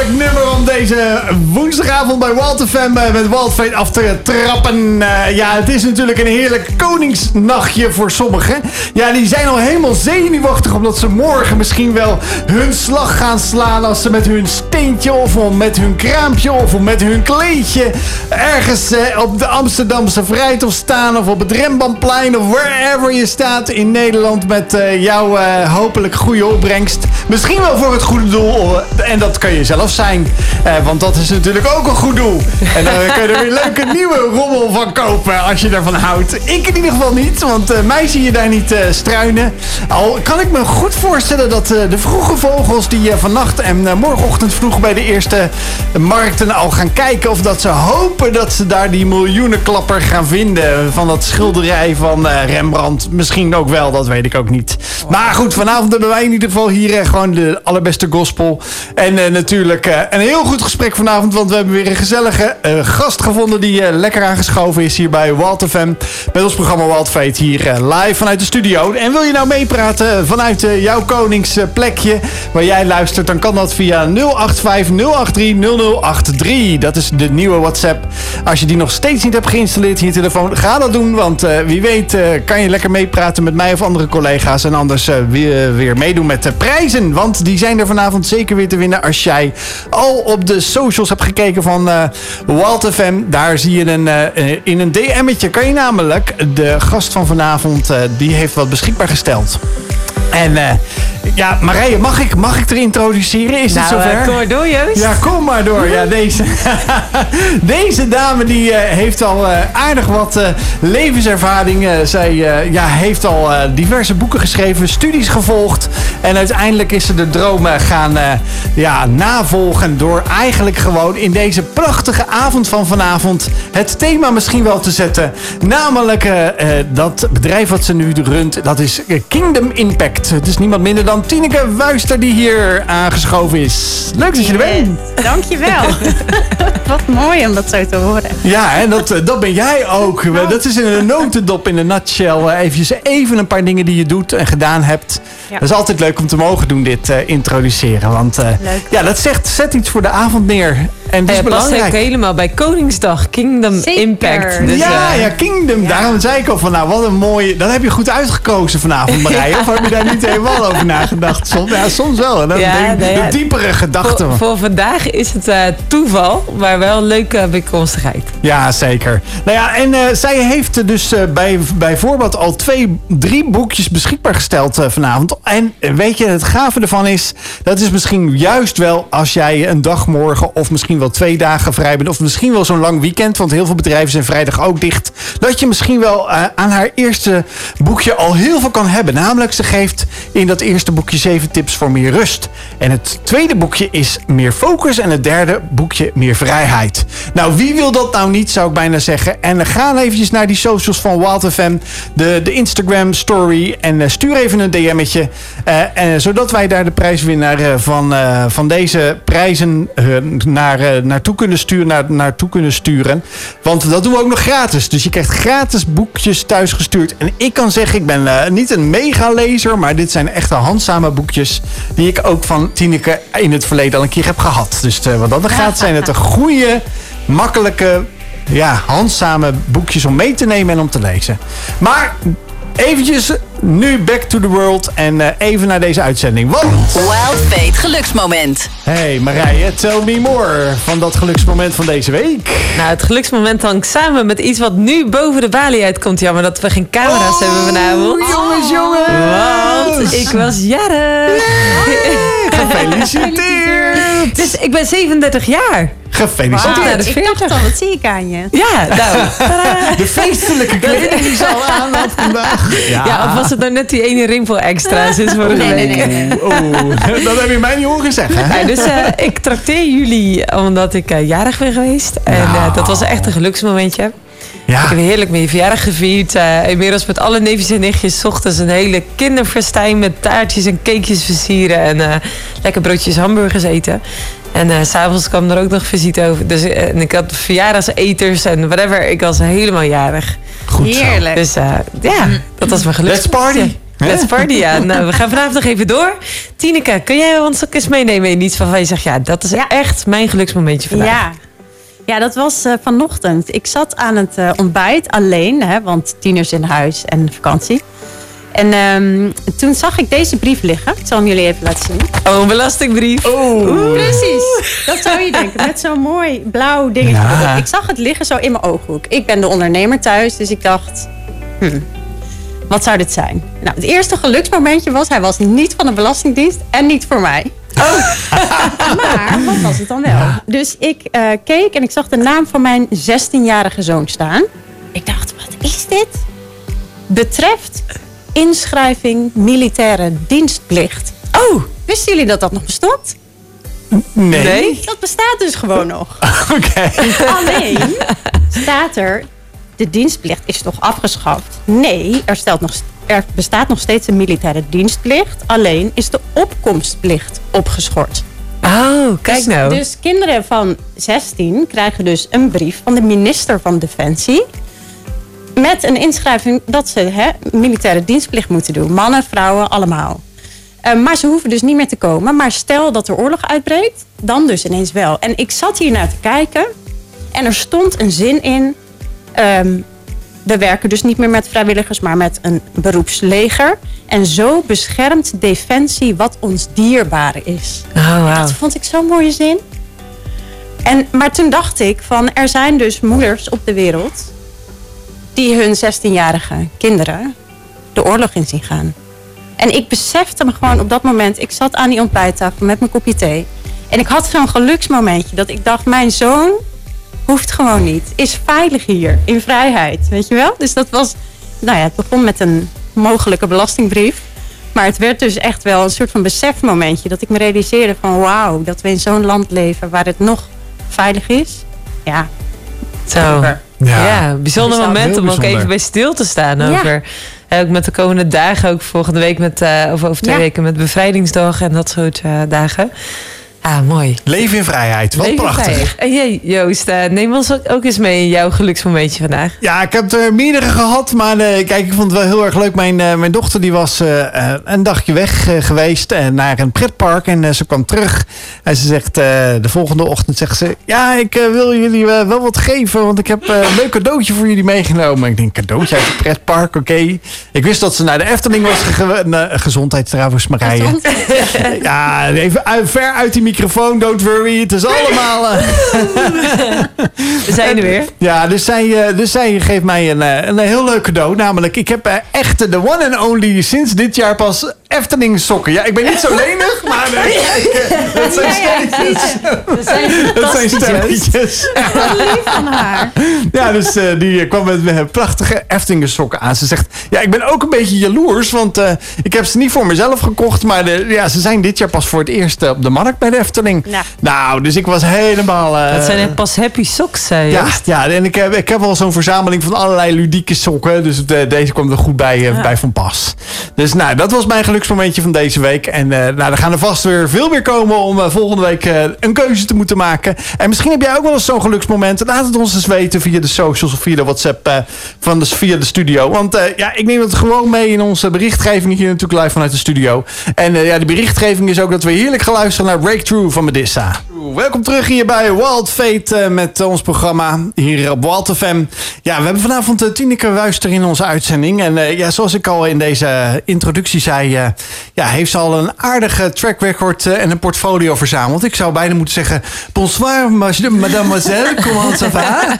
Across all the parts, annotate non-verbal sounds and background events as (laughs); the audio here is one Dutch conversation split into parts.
heerlijk nummer om deze woensdagavond bij Walter Fam eh, met Walt af te trappen. Eh, ja, het is natuurlijk een heerlijk koningsnachtje voor sommigen. Ja, die zijn al helemaal zenuwachtig omdat ze morgen misschien wel hun slag gaan slaan als ze met hun steentje of met hun kraampje of met hun kleedje ergens eh, op de Amsterdamse Vrijthof staan of op het Rembrandtplein of wherever je staat in Nederland met jouw hopelijk goede opbrengst. Misschien wel voor het goede doel en dat kan je zelf zijn. Eh, want dat is natuurlijk ook een goed doel. En dan kun je er weer leuke nieuwe rommel van kopen als je ervan houdt. Ik in ieder geval niet, want uh, mij zie je daar niet struinen. Al kan ik me goed voorstellen dat de vroege vogels die vannacht en morgenochtend vroeg bij de eerste markten al gaan kijken. Of dat ze hopen dat ze daar die miljoenenklapper gaan vinden van dat schilderij van Rembrandt. Misschien ook wel, dat weet ik ook niet. Maar goed, vanavond hebben wij in ieder geval hier gewoon de allerbeste gospel. En natuurlijk een heel goed gesprek vanavond. Want we hebben weer een gezellige uh, gast gevonden die lekker aangeschoven is hier bij Walt FM. Met ons programma Walt hier live vanuit de studio. En wil je nou meepraten vanuit jouw koningsplekje waar jij luistert, dan kan dat via 085 Dat is de nieuwe WhatsApp. Als je die nog steeds niet hebt geïnstalleerd in je telefoon, ga dat doen. Want wie weet kan je lekker meepraten met mij of andere collega's. En anders weer, weer meedoen met de prijzen. Want die zijn er vanavond zeker weer te winnen als jij al op de socials hebt gekeken van uh, Walt FM. Daar zie je een, uh, in een DM'tje kan je namelijk de gast van vanavond, uh, die heeft wat beschikbaar gesteld. En ja, Marije, mag ik, mag ik er introduceren? Is nou, het zover? kom maar door, Joost. Ja, kom maar door. Ja, (laughs) deze, (laughs) deze dame die uh, heeft al uh, aardig wat levenservaring. zij ja, heeft al diverse boeken geschreven, studies gevolgd. En uiteindelijk is ze de dromen gaan ja, navolgen door eigenlijk gewoon in deze prachtige avond van vanavond het thema misschien wel te zetten. Namelijk dat bedrijf wat ze nu runt, dat is Kingdom Impact. Het is niemand minder dan Tineke Wuister die hier aangeschoven is. Leuk dat je er bent. Dankjewel. (laughs) Wat mooi om dat zo te horen. Ja, en dat, eh, dat ben jij ook. Dat is in een notendop in een nutshell. Eh, even, even een paar dingen die je doet en gedaan hebt. Dat is altijd leuk om te mogen doen, dit uh, introduceren. Want uh, ja, dat zegt, zet iets voor de avond neer. En dat is belangrijk. ook helemaal bij Koningsdag, Kingdom Impact. Dus, ja, ja, Kingdom. Daarom zei ik al van, nou, wat een mooie... Dat heb je goed uitgekozen vanavond, Marije. (laughs) Of heb je daar niet helemaal over nagedacht? Soms, ja, soms wel. Dat ja, de, de diepere gedachten. Voor, voor, vandaag is het uh, toeval, maar wel een leuke bijkomstigheid. Ja, zeker. Nou ja, en uh, zij heeft dus bij, bijvoorbeeld al twee, drie boekjes beschikbaar gesteld vanavond. En weet je, het gave ervan is, dat is misschien juist wel als jij een dag morgen of misschien wel twee dagen vrij bent. Of misschien wel zo'n lang weekend, want heel veel bedrijven zijn vrijdag ook dicht. Dat je misschien wel uh, aan haar eerste boekje al heel veel kan hebben. Namelijk, ze geeft in dat eerste boekje zeven tips voor meer rust. En het tweede boekje is meer focus. En het derde boekje meer vrijheid. Nou, wie wil dat nou niet, zou ik bijna zeggen. En ga eventjes naar die socials van Wild FM. De, de Instagram story. En uh, stuur even een DM'tje. Uh, en, zodat wij daar de prijswinnaar van, van deze prijzen naar naartoe kunnen sturen, naar, naartoe kunnen sturen. Want dat doen we ook nog gratis. Dus je krijgt gratis boekjes thuisgestuurd. En ik kan zeggen, ik ben niet een megalezer, maar dit zijn echte handzame boekjes die ik ook van Tineke in het verleden al een keer heb gehad. Dus uh, wat dat gaat, zijn het een (laughs) goede, makkelijke ja, handzame boekjes om mee te nemen en om te lezen. Maar eventjes nu back to the world en uh, even naar deze uitzending. Want... Wild Fate geluksmoment. Hey Marije, tell me more van dat geluksmoment van deze week. Nou, het geluksmoment hangt samen met iets wat nu boven de balie uitkomt. Jammer dat we geen camera's oh, hebben vanavond. Jongens, jongens. Want ik was jarig. Gefeliciteerd. dus ik ben 37 jaar. Gefeliciteerd. Wow, de ik dacht al, wat zie ik aan je? Ja, nou. (laughs) De feestelijke kleding die ze al aan had vandaag. Ja. ja, of was het nou net die ene rimpel extra sinds vorige nee, week? Nee, nee, nee. Oh, dat heb je mij niet horen zeggen. Ja, dus uh, ik trakteer jullie omdat ik uh, jarig ben geweest. En uh, dat was echt een geluksmomentje. Ja. Ik heb heerlijk je verjaardag gevierd. Uh, inmiddels met alle neefjes en nichtjes. ochtends een hele kinderfestijn met taartjes en cakejes versieren. En uh, lekker broodjes hamburgers eten. En uh, s'avonds kwam er ook nog visite over. Dus en ik had verjaardagseters en whatever. Ik was helemaal jarig. Goed Heerlijk. Dus ja, dat was mijn geluk. Let's party. Let's party, ja. (laughs) Nou, we gaan vanavond nog even door. Tineke, kun jij ons ook eens meenemen in iets waarvan je zegt... ja, dat is echt mijn geluksmomentje vandaag. Ja. Ja, dat was uh, vanochtend. Ik zat aan het uh, ontbijt alleen, hè, want tieners in huis en vakantie. En um, toen zag ik deze brief liggen. Ik zal hem jullie even laten zien. Oh, een belastingbrief. Oh. Precies. Dat zou je denken. Met zo'n mooi blauw dingetje. Ja. Ik zag het liggen zo in mijn ooghoek. Ik ben de ondernemer thuis, dus ik dacht... Hmm, wat zou dit zijn? Nou, het eerste geluksmomentje was... hij was niet van de Belastingdienst en niet voor mij. Oh. (laughs) maar wat was het dan wel? Dus ik uh, keek en ik zag de naam van mijn 16-jarige zoon staan. Ik dacht, wat is dit? Betreft inschrijving militaire dienstplicht. Oh, wisten jullie dat dat nog bestond? Nee. nee. Dat bestaat dus gewoon nog. (laughs) Oké. Alleen staat er, de dienstplicht is toch afgeschaft? Nee, er, stelt nog, er bestaat nog steeds een militaire dienstplicht. Alleen is de opkomstplicht opgeschort. Oh, kijk dus, nou. Dus kinderen van 16 krijgen dus een brief van de minister van Defensie met een inschrijving dat ze hè, militaire dienstplicht moeten doen. Mannen, vrouwen, allemaal. Uh, maar ze hoeven dus niet meer te komen. Maar stel dat er oorlog uitbreekt, dan dus ineens wel. En ik zat hier naar te kijken en er stond een zin in. Um, we werken dus niet meer met vrijwilligers, maar met een beroepsleger. En zo beschermt Defensie wat ons dierbaar is. Oh, wow. Dat vond ik zo'n mooie zin. En, maar toen dacht ik van, er zijn dus moeders op de wereld die hun 16-jarige kinderen de oorlog in zien gaan. En ik besefte me gewoon op dat moment, ik zat aan die ontbijttafel met mijn kopje thee. En ik had zo'n geluksmomentje dat ik dacht, mijn zoon hoeft gewoon niet. Is veilig hier, in vrijheid, weet je wel? Dus dat was, nou ja, het begon met een mogelijke belastingbrief. Maar het werd dus echt wel een soort van besefmomentje. Dat ik me realiseerde van wauw, dat we in zo'n land leven waar het nog veilig is. Ja, zo. Ja, ja bijzonder moment om ook even bij stil te staan over. ook met de komende dagen, ook volgende week met, uh, of over twee weken met bevrijdingsdag en dat soort uh, dagen. Ah, mooi. Leven in vrijheid. Wat prachtig. En jij, Joost, uh, neem ons ook eens mee in jouw geluksmomentje vandaag. Ja, ik heb er meerdere gehad. Maar uh, kijk, ik vond het wel heel erg leuk. Mijn, uh, mijn dochter die was een dagje weg geweest naar een pretpark. En ze kwam terug. En ze zegt de volgende ochtend, zegt ze... Ja, ik wil jullie wel wat geven. Want ik heb een leuk cadeautje voor jullie meegenomen. Ik denk, cadeautje uit het pretpark, oké. Ik wist dat ze naar de Efteling was gegaan. gezondheid trouwens, Marije. Gezondheid. (laughs) ja, even ver uit die microfoon, don't worry. Het is allemaal... Uh... (laughs) We zijn er weer. Ja, dus zij, uh, dus zij geeft mij een, uh, een heel leuk cadeau. Namelijk, ik heb echt de one and only sinds dit jaar pas Efteling sokken. Ja, ik ben niet zo lenig, maar (laughs) dat zijn stelletjes. Dat zijn, (laughs) dat zijn stelletjes. lief van haar. Ja, dus die kwam met prachtige Efteling sokken aan. Ze zegt, ja, ik ben ook een beetje jaloers, want ik heb ze niet voor mezelf gekocht, maar de, ja, ze zijn dit jaar pas voor het eerst op de markt bij de Efteling. Ja. Nou, dus ik was helemaal... Uh, dat zijn pas happy socks, zei ja, ja, en ik heb, ik heb al zo'n verzameling van allerlei ludieke sokken. Dus de, deze komt er goed bij, uh, ja. bij van pas. Dus nou, dat was mijn geluksmomentje van deze week. En uh, nou, er gaan er vast weer veel meer komen om volgende week een keuze te moeten maken. En misschien heb jij ook wel eens zo'n geluksmoment. Laat het ons eens weten via de socials of via de WhatsApp van de, via de studio. Want ja, ik neem het gewoon mee in onze berichtgeving hier natuurlijk live vanuit de studio. En ja, de berichtgeving is ook dat we heerlijk gaan luisteren naar Breakthrough van Medissa. Welkom terug hier bij Wild Fate met ons programma hier op Wild FM. Ja, we hebben vanavond Tineke Wuister in onze uitzending. En ja, zoals ik al in deze introductie zei, ja, heeft ze al een aardige track record en een portfolio verzameld. Ik zou bijna moeten zeggen, bonsoir mademoiselle, (laughs) comment ça va?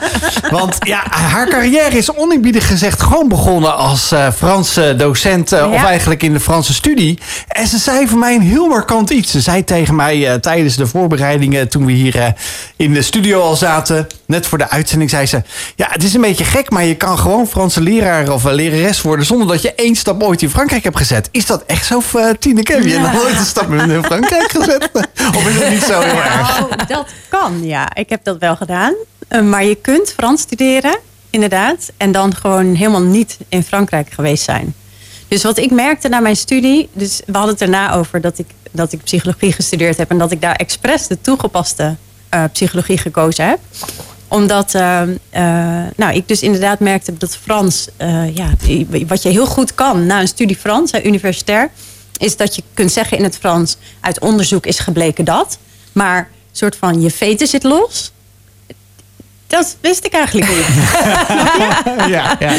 Want ja, haar carrière is oneerbiedig gezegd gewoon begonnen als Franse docent ja. of eigenlijk in de Franse studie. En ze zei voor mij een heel markant iets. Ze zei tegen mij tijdens de voorbereidingen toen we hier in de studio al zaten. Net voor de uitzending zei ze... Ja, het is een beetje gek, maar je kan gewoon Franse leraar of lerares worden... zonder dat je één stap ooit in Frankrijk hebt gezet. Is dat echt zo, uh, Tineke? Heb je ja. nooit een stap in Frankrijk gezet? (laughs) of is het niet zo heel erg? Nou, dat kan, ja. Ik heb dat wel gedaan. Uh, maar je kunt Frans studeren, inderdaad. En dan gewoon helemaal niet in Frankrijk geweest zijn. Dus wat ik merkte na mijn studie, dus we hadden het erna over dat ik, dat ik psychologie gestudeerd heb en dat ik daar expres de toegepaste uh, psychologie gekozen heb. Omdat uh, nou, ik dus inderdaad merkte dat Frans, ja, wat je heel goed kan na een studie Frans, universitair, is dat je kunt zeggen in het Frans, uit onderzoek is gebleken dat. Maar soort van je veten zit los. Dat wist ik eigenlijk niet. (laughs) ja, (laughs) ja. ja.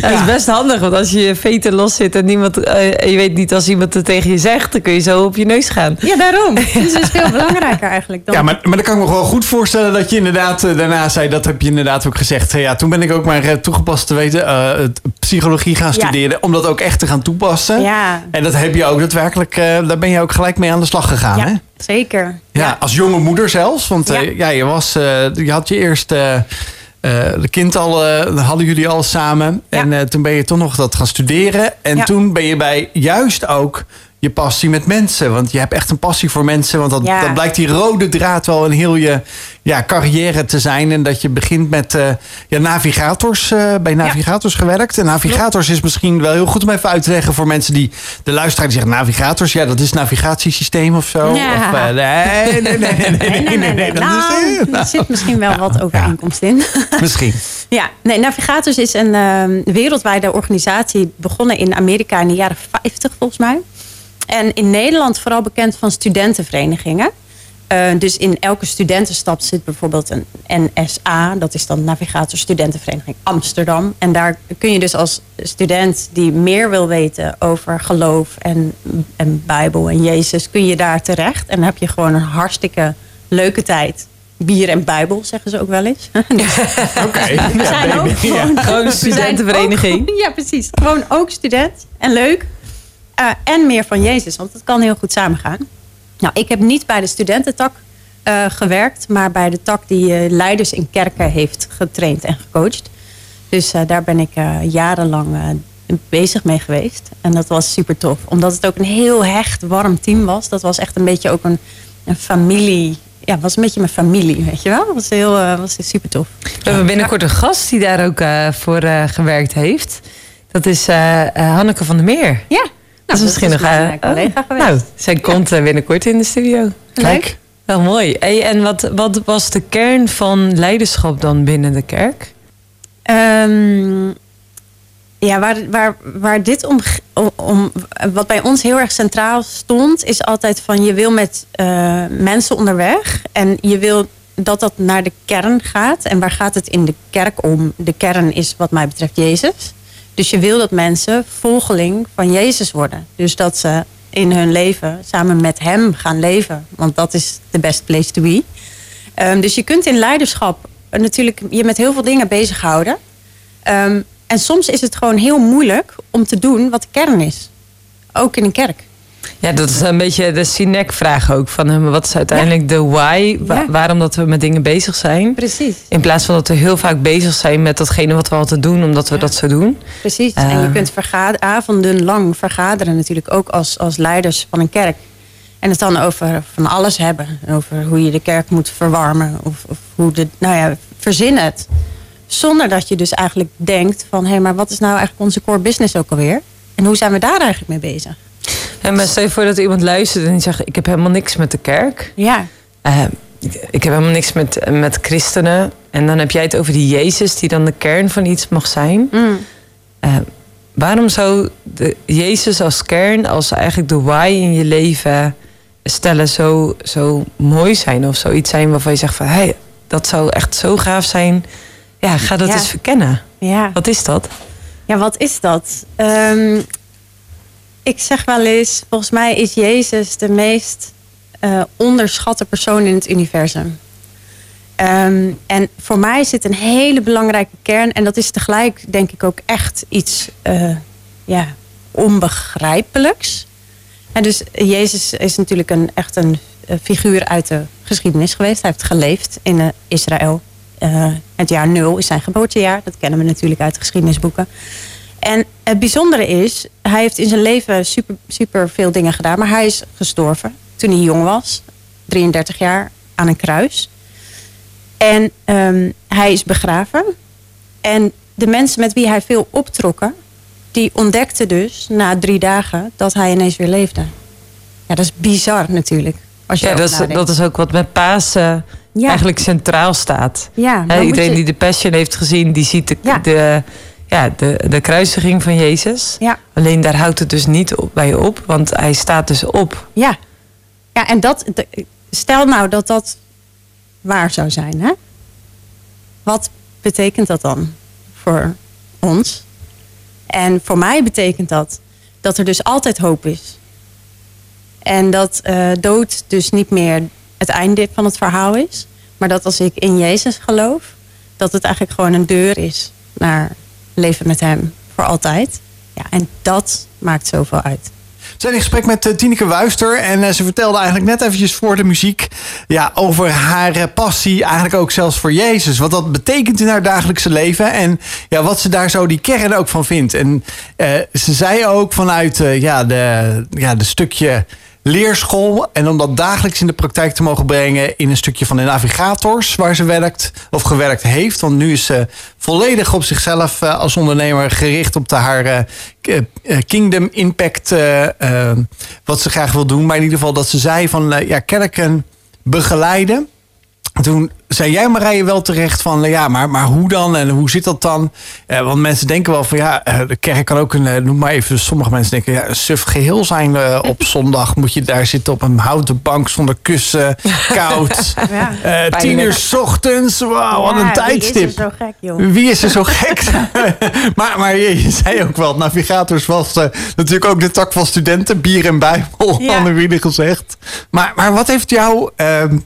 Dat is best handig, want als je je veten los zit en niemand, uh, je weet niet als iemand het tegen je zegt, dan kun je zo op je neus gaan. Ja, daarom. (laughs) Dus het is veel belangrijker eigenlijk. Dan... Ja, maar, maar dan kan ik me wel goed voorstellen dat je inderdaad uh, daarna zei, dat heb je inderdaad ook gezegd. Ja, toen ben ik ook maar uh, toegepast te weten, psychologie gaan studeren, ja. om dat ook echt te gaan toepassen. Ja. En dat heb je ook daadwerkelijk, daar ben je ook gelijk mee aan de slag gegaan, ja. hè? Zeker. Ja, als jonge moeder zelfs. Want ja. Uh, ja je, was, uh, je had je eerst uh, de kind al, hadden jullie al samen. Ja. En toen ben je toch nog dat gaan studeren. En toen ben je bij juist ook je passie met mensen. Want je hebt echt een passie voor mensen. Want dat, Ja. dat blijkt die rode draad wel in heel je ja, carrière te zijn. En dat je begint met eh, ja, navigators, eh, bij navigators gewerkt. En navigators is misschien wel heel goed om even uit te leggen voor mensen die de luisteraar die zeggen navigators. Ja, dat is navigatiesysteem of zo. Ja. Of, eh, nee, nee, nee, nee, nee, nee, nee, nee, dat Nou, is, er zit misschien wel wat overeenkomst in. Misschien. (laughs) Ja, nee, Navigators is een ehm, wereldwijde organisatie begonnen in Amerika in de jaren 50 volgens mij. En in Nederland vooral bekend van studentenverenigingen. Uh, dus in elke studentenstad zit bijvoorbeeld een NSA, dat is dan Navigator Studentenvereniging Amsterdam. En daar kun je dus als student die meer wil weten over geloof en, en Bijbel en Jezus, kun je daar terecht. En dan heb je gewoon een hartstikke leuke tijd. Bier en Bijbel, zeggen ze ook wel eens. (laughs) Dus Oké. we (laughs) zijn ook gewoon, studentenvereniging. ook- (laughs) ja, precies. Gewoon ook student en leuk. Uh, en meer van Jezus, want dat kan heel goed samengaan. Nou, ik heb niet bij de studententak uh, gewerkt, maar bij de tak die uh, leiders in kerken heeft getraind en gecoacht. Dus daar ben ik jarenlang bezig mee geweest. En dat was super tof, omdat het ook een heel hecht, warm team was. Dat was echt een beetje ook een, een familie. Ja, was een beetje mijn familie, weet je wel. Dat was heel, was super tof. We hebben binnenkort een gast die daar ook voor gewerkt heeft. Dat is Hanneke van der Meer. Ja. Dat is misschien nog een collega geweest. Nou, zij komt ja. binnenkort in de studio. Kijk. Wel mooi. Hey, en wat, wat was de kern van leiderschap dan binnen de kerk? Um, ja, waar, waar, waar dit om, om. Wat bij ons heel erg centraal stond, is altijd van je wil met uh, mensen onderweg. En je wil dat dat naar de kern gaat. En waar gaat het in de kerk om? De kern is wat mij betreft Jezus. Dus je wil dat mensen volgeling van Jezus worden. Dus dat ze in hun leven samen met Hem gaan leven. Want dat is de best place to be. Um, dus je kunt in leiderschap natuurlijk je met heel veel dingen bezighouden. Um, en soms is het gewoon heel moeilijk om te doen wat de kern is. Ook in een kerk. Ja, dat is een beetje de Sinek-vraag ook. Van hem, wat is uiteindelijk ja. de why? Wa ja. Waarom dat we met dingen bezig zijn. Precies. In plaats van dat we heel vaak bezig zijn met datgene wat we altijd doen, omdat we ja. dat zo doen. Precies. Uh, en je kunt vergader, avondenlang vergaderen natuurlijk ook als, als leiders van een kerk. En het dan over van alles hebben. Over hoe je de kerk moet verwarmen. Of, of hoe de, nou ja, verzin het. Zonder dat je dus eigenlijk denkt van... hé, hey, maar wat is nou eigenlijk onze core business ook alweer? En hoe zijn we daar eigenlijk mee bezig? En maar stel je voor dat iemand luistert en die zegt... ik heb helemaal niks met de kerk. Ja. Uh, ik heb helemaal niks met, met christenen. En dan heb jij het over die Jezus... die dan de kern van iets mag zijn. Mm. Uh, waarom zou de Jezus als kern... als eigenlijk de why in je leven stellen zo, zo mooi zijn? Of zoiets zijn waarvan je zegt van... Hey, dat zou echt zo gaaf zijn. Ja, ga dat ja. eens verkennen. Ja. Wat is dat? Ja, wat is dat? Um, ik zeg wel eens, volgens mij is Jezus de meest uh, onderschatte persoon in het universum. Um, en voor mij zit een hele belangrijke kern. En dat is tegelijk, denk ik, ook echt iets uh, ja, onbegrijpelijks. En dus Jezus is natuurlijk een, echt een uh, figuur uit de geschiedenis geweest. Hij heeft geleefd in Israël. het jaar nul is zijn geboortejaar. Dat kennen we natuurlijk uit de geschiedenisboeken. En het bijzondere is, hij heeft in zijn leven super, super veel dingen gedaan. Maar hij is gestorven toen hij jong was. 33 jaar aan een kruis. En um, hij is begraven. En de mensen met wie hij veel optrokken... die ontdekten dus na drie dagen dat hij ineens weer leefde. Ja, dat is bizar natuurlijk. Als je ja, dat is, dat is ook wat met Pasen eigenlijk centraal staat. Ja, iedereen die de Passion heeft gezien, die ziet de, de, ja, de, de kruisiging van Jezus. Ja. Alleen daar houdt het dus niet op, bij op, want hij staat dus op. Ja, ja en dat, stel nou dat dat waar zou zijn. Hè? Wat betekent dat dan voor ons? En voor mij betekent dat dat er dus altijd hoop is. En dat uh, dood dus niet meer het einde van het verhaal is. Maar dat als ik in Jezus geloof, dat het eigenlijk gewoon een deur is naar leven met Hem voor altijd. Ja, en dat maakt zoveel uit. We zijn in gesprek met uh, Tineke Wuister. En uh, ze vertelde eigenlijk net eventjes voor de muziek... Ja, over haar uh, passie, eigenlijk ook zelfs voor Jezus. Wat dat betekent in haar dagelijkse leven. En ja, wat ze daar zo die kern ook van vindt. En ze zei ook vanuit ja, de, ja, de stukje leerschool. En om dat dagelijks in de praktijk te mogen brengen in een stukje van de navigators waar ze werkt of gewerkt heeft. Want nu is ze volledig op zichzelf uh, als ondernemer gericht op de haar uh, Kingdom Impact, wat ze graag wil doen. Maar in ieder geval dat ze zei van ja, kerken begeleiden toen zei jij Marije wel terecht van ja, maar, maar hoe dan en hoe zit dat dan? Eh, want mensen denken wel van ja, eh, de kerk kan ook een, eh, noem maar even, sommige mensen denken ja, een suf geheel zijn uh, op (laughs) zondag. Moet je daar zitten op een houten bank zonder kussen, (laughs) koud. Ja. Tien uur s ochtends, wauw, wat een tijdstip. Wie is er zo gek, joh? Wie is er zo (laughs) gek? maar, maar je, zei ook wel, navigators was natuurlijk ook de tak van studenten, bier en bijbel, ja. hadden we gezegd. Maar, maar wat heeft jou ehm,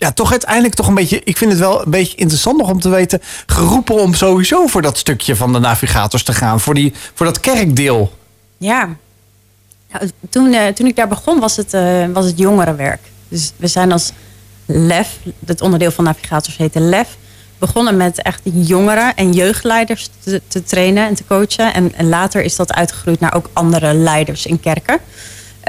ja, toch uiteindelijk toch een beetje, ik vind het wel een beetje interessant om te weten, geroepen om sowieso voor dat stukje van de navigators te gaan, voor, die, voor dat kerkdeel. Ja, toen, uh, toen ik daar begon was het, uh, was het jongerenwerk. Dus we zijn als LEF, het onderdeel van navigators heette LEF, begonnen met echt jongeren en jeugdleiders te, te trainen en te coachen. En, en later is dat uitgegroeid naar ook andere leiders in kerken.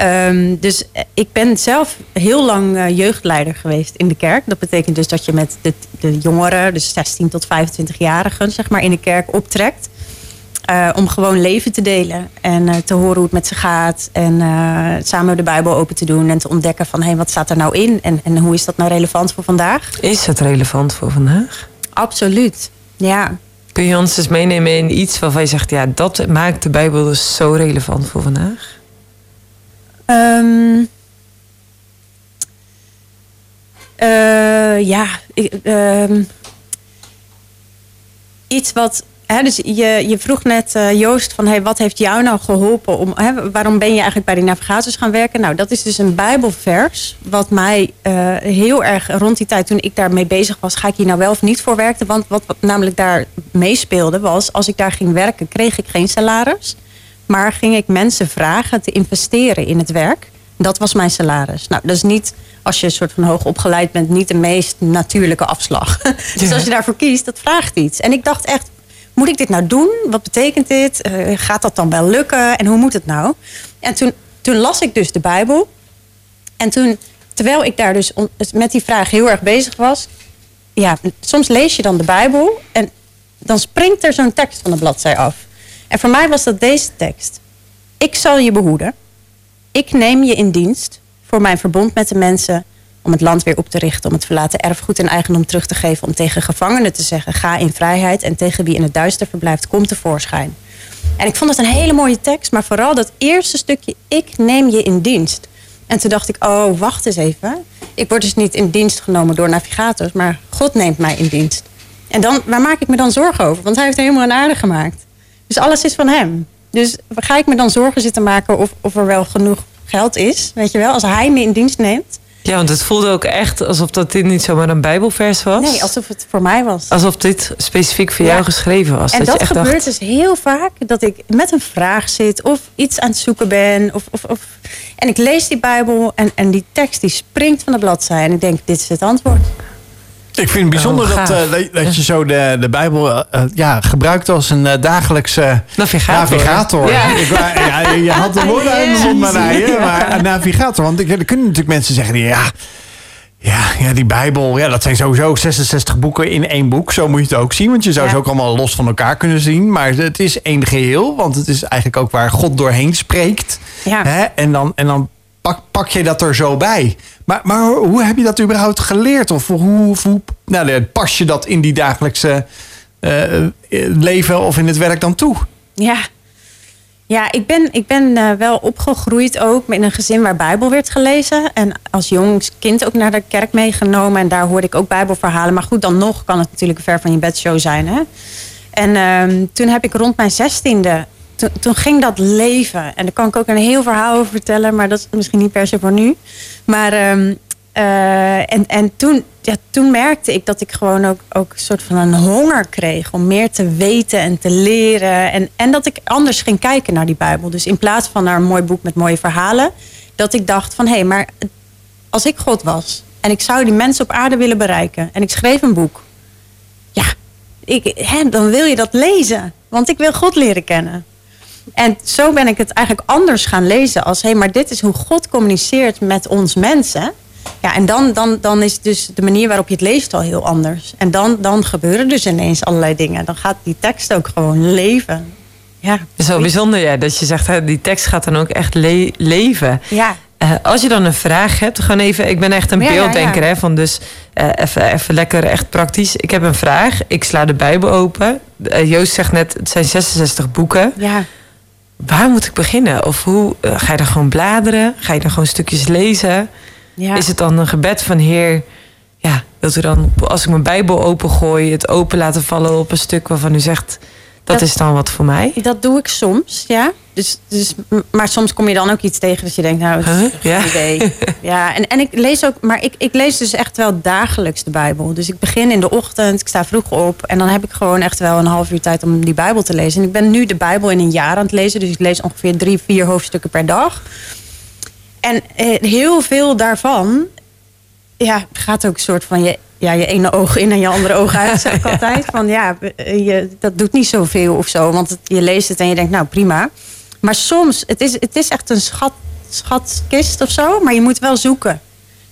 Um, dus ik ben zelf heel lang uh, jeugdleider geweest in de kerk. Dat betekent dus dat je met de, de jongeren, dus 16 tot 25-jarigen, zeg maar, in de kerk optrekt. Uh, om gewoon leven te delen en uh, te horen hoe het met ze gaat. En samen de Bijbel open te doen en te ontdekken van hé, hey, wat staat er nou in en, en hoe is dat nou relevant voor vandaag? Is het relevant voor vandaag? Absoluut, ja. Kun je ons eens meenemen in iets waarvan je zegt, ja, dat maakt de Bijbel dus zo relevant voor vandaag? Um, ja, um, iets wat. Hè, dus je, je vroeg net, uh, Joost, van hey, wat heeft jou nou geholpen? Om, hè, waarom ben je eigenlijk bij die navigators gaan werken? Nou, dat is dus een Bijbelvers. Wat mij uh, heel erg rond die tijd, toen ik daarmee bezig was, ga ik hier nou wel of niet voor werken? Want wat, wat namelijk daar meespeelde, was als ik daar ging werken, kreeg ik geen salaris. Maar ging ik mensen vragen te investeren in het werk. Dat was mijn salaris. Nou, dat is niet, als je een soort van hoog opgeleid bent, niet de meest natuurlijke afslag. (laughs) dus als je daarvoor kiest, dat vraagt iets. En ik dacht echt, moet ik dit nou doen? Wat betekent dit? Uh, gaat dat dan wel lukken? En hoe moet het nou? En toen, toen las ik dus de Bijbel. En toen, terwijl ik daar dus met die vraag heel erg bezig was. Ja, soms lees je dan de Bijbel en dan springt er zo'n tekst van de bladzij af. En voor mij was dat deze tekst. Ik zal je behoeden. Ik neem je in dienst voor mijn verbond met de mensen om het land weer op te richten, om het verlaten erfgoed en eigendom terug te geven, om tegen gevangenen te zeggen: ga in vrijheid en tegen wie in het duister verblijft, kom tevoorschijn. En ik vond het een hele mooie tekst, maar vooral dat eerste stukje: ik neem je in dienst. En toen dacht ik: oh, wacht eens even. Ik word dus niet in dienst genomen door navigators, maar God neemt mij in dienst. En dan, waar maak ik me dan zorgen over? Want hij heeft helemaal een aarde gemaakt. Dus alles is van hem. Dus ga ik me dan zorgen zitten maken of, of er wel genoeg geld is? Weet je wel, als hij me in dienst neemt. Ja, want het voelde ook echt alsof dat dit niet zomaar een Bijbelvers was. Nee, alsof het voor mij was. Alsof dit specifiek voor jou geschreven was. En dat, dat je echt gebeurt dacht... dus heel vaak dat ik met een vraag zit of iets aan het zoeken ben. Of, of, of... En ik lees die Bijbel en, en die tekst die springt van de bladzij. En ik denk, dit is het antwoord. Ik vind het bijzonder oh, dat, uh, dat je zo de, de Bijbel uh, ja, gebruikt als een uh, dagelijkse navigator. navigator. Ja. Ik, ja, je had de woorden uit mijn mond maar een navigator. Want ik, er kunnen natuurlijk mensen zeggen, die, ja, ja, ja, die Bijbel, ja, dat zijn sowieso 66 boeken in één boek. Zo moet je het ook zien, want je zou ze ook allemaal los van elkaar kunnen zien. Maar het is één geheel, want het is eigenlijk ook waar God doorheen spreekt. Ja. Hè? En, dan, en dan pak, pak je dat er zo bij. Maar, hoe heb je dat überhaupt geleerd? Of hoe, hoe nou, pas je dat in die dagelijkse uh, leven of in het werk dan toe? Ja, ja, ik ben, ik ben uh, wel opgegroeid ook in een gezin waar Bijbel werd gelezen. En als jong kind ook naar de kerk meegenomen. En daar hoorde ik ook Bijbelverhalen. Maar goed, dan nog kan het natuurlijk ver van je bedshow zijn. Hè? En uh, toen heb ik rond mijn zestiende... Toen ging dat leven. En daar kan ik ook een heel verhaal over vertellen. Maar dat is misschien niet per se voor nu. Maar uh, uh, en, en toen, ja, toen merkte ik dat ik gewoon ook, ook een soort van een honger kreeg om meer te weten en te leren. En, en dat ik anders ging kijken naar die Bijbel. Dus in plaats van naar een mooi boek met mooie verhalen, dat ik dacht van hé, hey, maar als ik God was en ik zou die mensen op aarde willen bereiken en ik schreef een boek, ja, ik, hè, dan wil je dat lezen, want ik wil God leren kennen. En zo ben ik het eigenlijk anders gaan lezen als hé, hey, maar dit is hoe God communiceert met ons mensen. Ja, en dan, dan, dan is dus de manier waarop je het leest al heel anders. En dan, dan gebeuren dus ineens allerlei dingen. Dan gaat die tekst ook gewoon leven. Ja. Zo bijzonder, ja, dat je zegt, hè, die tekst gaat dan ook echt leven. Ja. Uh, als je dan een vraag hebt, gewoon even. Ik ben echt een beelddenker, Hè, van dus uh, even, even lekker echt praktisch. Ik heb een vraag. Ik sla de Bijbel open. Uh, Joost zegt net, het zijn 66 boeken. Ja. Waar moet ik beginnen? Of hoe ga je dan gewoon bladeren? Ga je dan gewoon stukjes lezen? Ja. Is het dan een gebed van Heer, ja, dat u dan, als ik mijn Bijbel opengooi, het open laten vallen op een stuk waarvan u zegt, dat, is dan wat voor mij? Dat doe ik soms, ja. Dus, dus, maar soms kom je dan ook iets tegen dat je denkt, nou, huh? ja. idee. (laughs) ja, en, en ik lees ook, maar ik, ik lees dus echt wel dagelijks de Bijbel. Dus ik begin in de ochtend, ik sta vroeg op en dan heb ik gewoon echt wel een half uur tijd om die Bijbel te lezen. En ik ben nu de Bijbel in een jaar aan het lezen, dus ik lees ongeveer drie, vier hoofdstukken per dag. En eh, heel veel daarvan ja, gaat ook een soort van je, ja, je ene oog in en je andere oog uit, zeg ik (laughs) altijd. Van ja, je, dat doet niet zoveel of zo. Want je leest het en je denkt, nou prima. Maar soms, het is, het is echt een schat, schatkist of zo, maar je moet wel zoeken.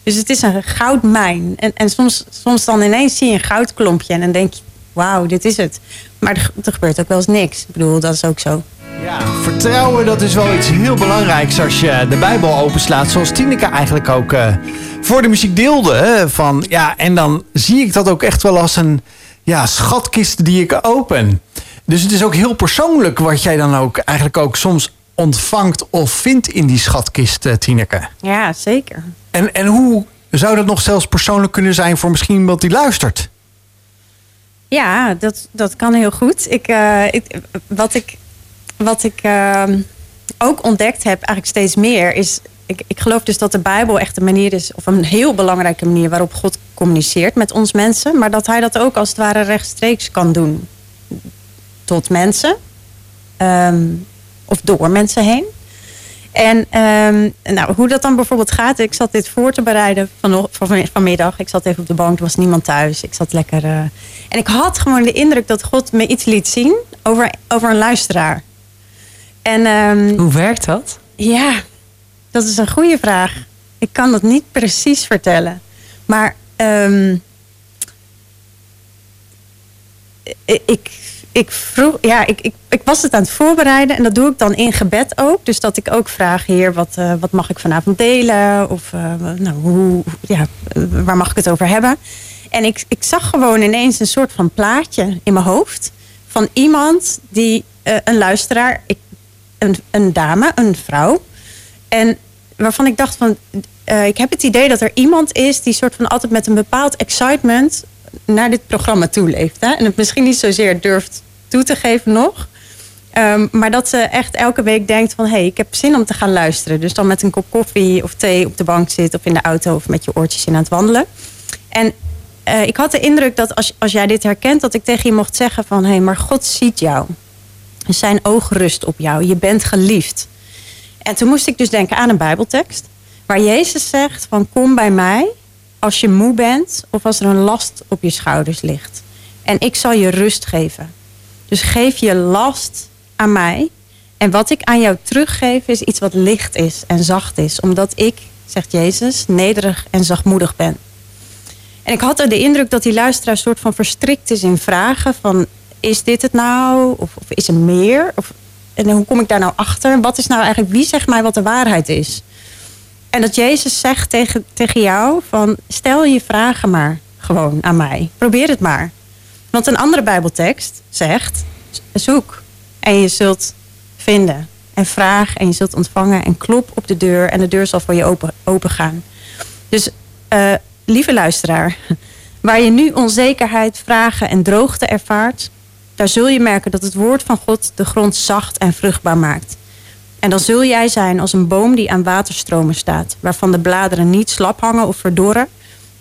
Dus het is een goudmijn. En, en soms, soms dan ineens zie je een goudklompje en dan denk je, wauw, dit is het. Maar er, er gebeurt ook wel eens niks. Ik bedoel, dat is ook zo. Ja, vertrouwen dat is wel iets heel belangrijks als je de Bijbel openslaat. Zoals Tineke eigenlijk ook uh, voor de muziek deelde. Hè, van, ja, en dan zie ik dat ook echt wel als een ja, schatkist die ik open. Dus het is ook heel persoonlijk wat jij dan ook eigenlijk ook soms ontvangt of vindt in die schatkist, uh, Tineke. Ja, zeker. En, en hoe zou dat nog zelfs persoonlijk kunnen zijn voor misschien iemand die luistert? Ja, dat, dat kan heel goed. Ik, uh, ik, wat ik wat ik ehm, ook ontdekt heb, eigenlijk steeds meer, is. Ik, ik geloof dus dat de Bijbel echt een manier is, of een heel belangrijke manier waarop God communiceert met ons mensen. Maar dat hij dat ook als het ware rechtstreeks kan doen tot mensen. Ehm, of door mensen heen. En um, nou, hoe dat dan bijvoorbeeld gaat. Ik zat dit voor te bereiden van, van, vanmiddag. Ik zat even op de bank, er was niemand thuis. Ik zat lekker. Uh, en ik had gewoon de indruk dat God me iets liet zien over, over een luisteraar. En, um, Hoe werkt dat? Ja, dat is een goede vraag. Ik kan dat niet precies vertellen. Maar um, ik, ik, vroeg, ja, ik, ik, ik, was het aan het voorbereiden en dat doe ik dan in gebed ook. Dus dat ik ook vraag, Heer, wat, uh, wat mag ik vanavond delen? Of uh, nou, hoe, ja, waar mag ik het over hebben? En ik, ik zag gewoon ineens een soort van plaatje in mijn hoofd van iemand die uh, een luisteraar. Ik een, dame, een vrouw. En waarvan ik dacht van, uh, ik heb het idee dat er iemand is die soort van altijd met een bepaald excitement naar dit programma toeleeft. Hè? En het misschien niet zozeer durft toe te geven nog. Um, maar dat ze echt elke week denkt van... hé, hey, ik heb zin om te gaan luisteren. Dus dan met een kop koffie of thee op de bank zit... of in de auto of met je oortjes in aan het wandelen. En uh, ik had de indruk dat als, als jij dit herkent... dat ik tegen je mocht zeggen van... hé, hey, maar God ziet jou. Zijn oog rust op jou. Je bent geliefd. En toen moest ik dus denken aan een Bijbeltekst. Waar Jezus zegt van kom bij mij als je moe bent of als er een last op je schouders ligt. En ik zal je rust geven. Dus geef je last aan mij. En wat ik aan jou teruggeef is iets wat licht is en zacht is. Omdat ik, zegt Jezus, nederig en zachtmoedig ben. En ik had er de indruk dat die luisteraar soort van verstrikt is in vragen van is dit het nou? Of, of is er meer? Of, en hoe kom ik daar nou achter? Wat is nou eigenlijk, wie zegt mij wat de waarheid is? En dat Jezus zegt tegen, tegen jou van stel je vragen maar gewoon aan mij. Probeer het maar. Want een andere Bijbeltekst zegt zoek en je zult vinden. En vraag en je zult ontvangen en klop op de deur en de deur zal voor je open, open gaan. Dus uh, lieve luisteraar, waar je nu onzekerheid, vragen en droogte ervaart, daar zul je merken dat het woord van God de grond zacht en vruchtbaar maakt. En dan zul jij zijn als een boom die aan waterstromen staat, waarvan de bladeren niet slap hangen of verdorren,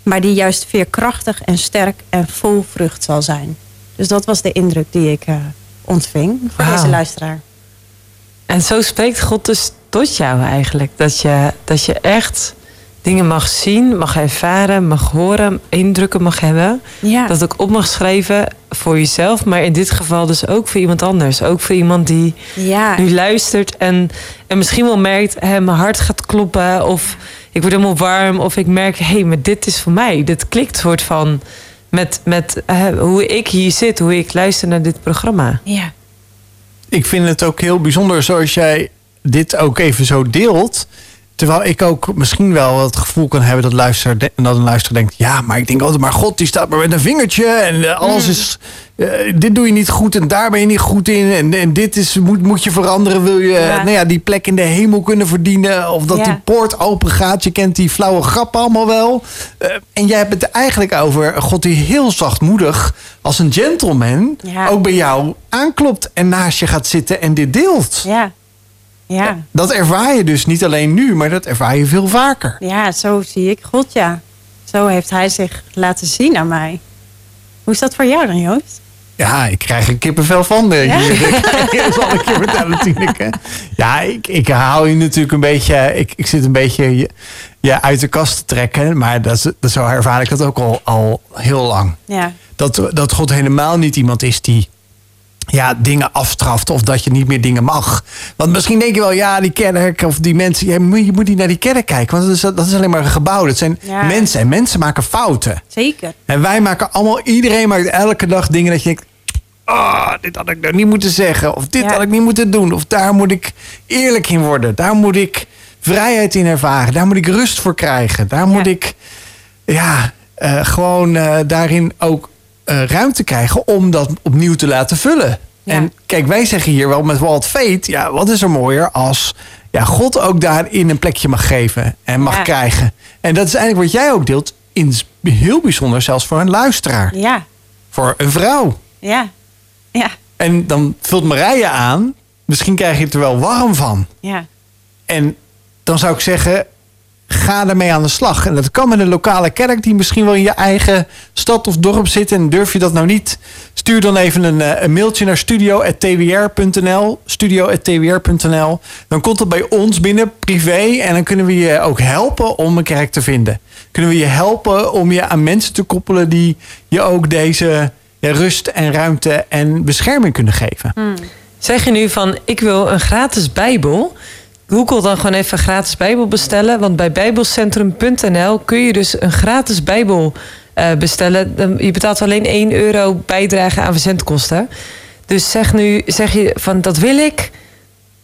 maar die juist veerkrachtig en sterk en vol vrucht zal zijn. Dus dat was de indruk die ik uh, ontving voor deze luisteraar. En zo spreekt God dus tot jou eigenlijk. Dat je, dat je echt dingen mag zien, mag ervaren, mag horen, indrukken mag hebben. Ja. Dat ook op mag schrijven voor jezelf, maar in dit geval dus ook voor iemand anders. Ook voor iemand die ja. nu luistert en, en misschien wel merkt, hé, mijn hart gaat kloppen of ik word helemaal warm of ik merk, hé, hey, maar dit is voor mij. Dit klikt soort van met, met hoe ik hier zit, hoe ik luister naar dit programma. Ja. Ik vind het ook heel bijzonder zoals jij dit ook even zo deelt. Terwijl ik ook misschien wel het gevoel kan hebben dat, luister, dat een luisteraar denkt... ja, maar ik denk altijd maar God, die staat maar met een vingertje... en eh, alles mm. is... Uh, dit doe je niet goed en daar ben je niet goed in... en, en dit is, moet, moet je veranderen, wil je Nou ja, die plek in de hemel kunnen verdienen... of dat die poort open gaat. Je kent die flauwe grappen allemaal wel. Uh, en jij hebt het eigenlijk over God die heel zachtmoedig... als een gentleman ook bij jou aanklopt... en naast je gaat zitten en dit deelt. Ja. Ja. Dat ervaar je dus niet alleen nu, maar dat ervaar je veel vaker. Ja, zo zie ik God, ja. Zo heeft hij zich laten zien aan mij. Hoe is dat voor jou dan, Joost? Ja, ik krijg een kippenvel van. Ja? (laughs) Dat zal ik je vertellen, natuurlijk. Ja, ik, ik hou je natuurlijk een beetje... Ik, ik zit een beetje je, je uit de kast te trekken. Maar dat, dat, zo ervaar ik dat ook al, al heel lang. Ja. Dat, dat God helemaal niet iemand is die ja, dingen afstraft of dat je niet meer dingen mag. Want misschien denk je wel, ja, die kerk of die mensen, je moet, je moet niet naar die kerk kijken, want dat is, dat is alleen maar een gebouw. Dat zijn mensen en mensen maken fouten. Zeker. En wij maken allemaal, iedereen maakt elke dag dingen dat je denkt, oh, dit had ik nou niet moeten zeggen, of dit had ik niet moeten doen, of daar moet ik eerlijk in worden, daar moet ik vrijheid in ervaren, daar moet ik rust voor krijgen, daar moet ik, ja, uh, gewoon uh, daarin ook uh, ruimte krijgen om dat opnieuw te laten vullen. En kijk, wij zeggen hier wel met Walt Fate, ja, wat is er mooier als ja, God ook daarin een plekje mag geven en mag krijgen. En dat is eigenlijk wat jij ook deelt, in heel bijzonder zelfs voor een luisteraar. Ja. Voor een vrouw. Ja. Ja. En dan vult Marije aan, misschien krijg je het er wel warm van. Ja. En dan zou ik zeggen, ga ermee aan de slag. En dat kan met een lokale kerk die misschien wel in je eigen stad of dorp zit. En durf je dat nou niet? Stuur dan even een, eh, mailtje naar studio.twr.nl. Studio.twr.nl. Dan komt het bij ons binnen, privé. En dan kunnen we je ook helpen om een kerk te vinden. Kunnen we je helpen om je aan mensen te koppelen die je ook deze rust en ruimte en bescherming kunnen geven. Hmm. Zeg je nu van, ik wil een gratis Bijbel... Google dan gewoon even gratis Bijbel bestellen. Want bij bijbelcentrum.nl kun je dus een gratis Bijbel uh, bestellen. Je betaalt alleen 1 euro bijdrage aan verzendkosten. Dus zeg nu, zeg je van dat wil ik.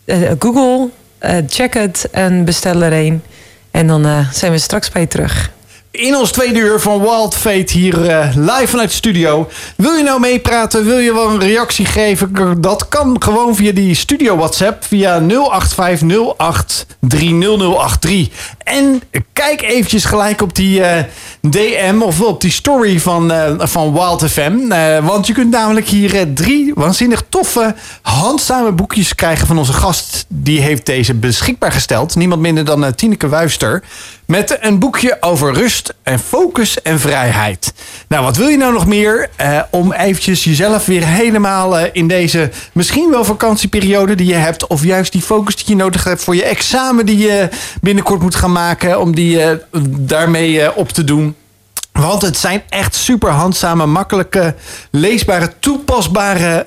Uh, Google, uh, check het en bestel er een. En dan zijn we straks bij je terug in ons tweede uur van Wild Fate hier uh, live vanuit de studio. Wil je nou meepraten? Wil je wel een reactie geven? Dat kan gewoon via die studio WhatsApp via 0850830083. En kijk eventjes gelijk op die eh, DM of op die story van, uh, van Wild FM. want je kunt namelijk hier drie waanzinnig toffe handzame boekjes krijgen van onze gast. Die heeft deze beschikbaar gesteld. Niemand minder dan Tineke Wuister. Met een boekje over rust en focus en vrijheid. Nou, wat wil je nou nog meer om eventjes jezelf weer helemaal in deze misschien wel vakantieperiode die je hebt... of juist die focus die je nodig hebt voor je examen die je binnenkort moet gaan maken... om die uh, daarmee op te doen... Want het zijn echt super handzame, makkelijke, leesbare, toepasbare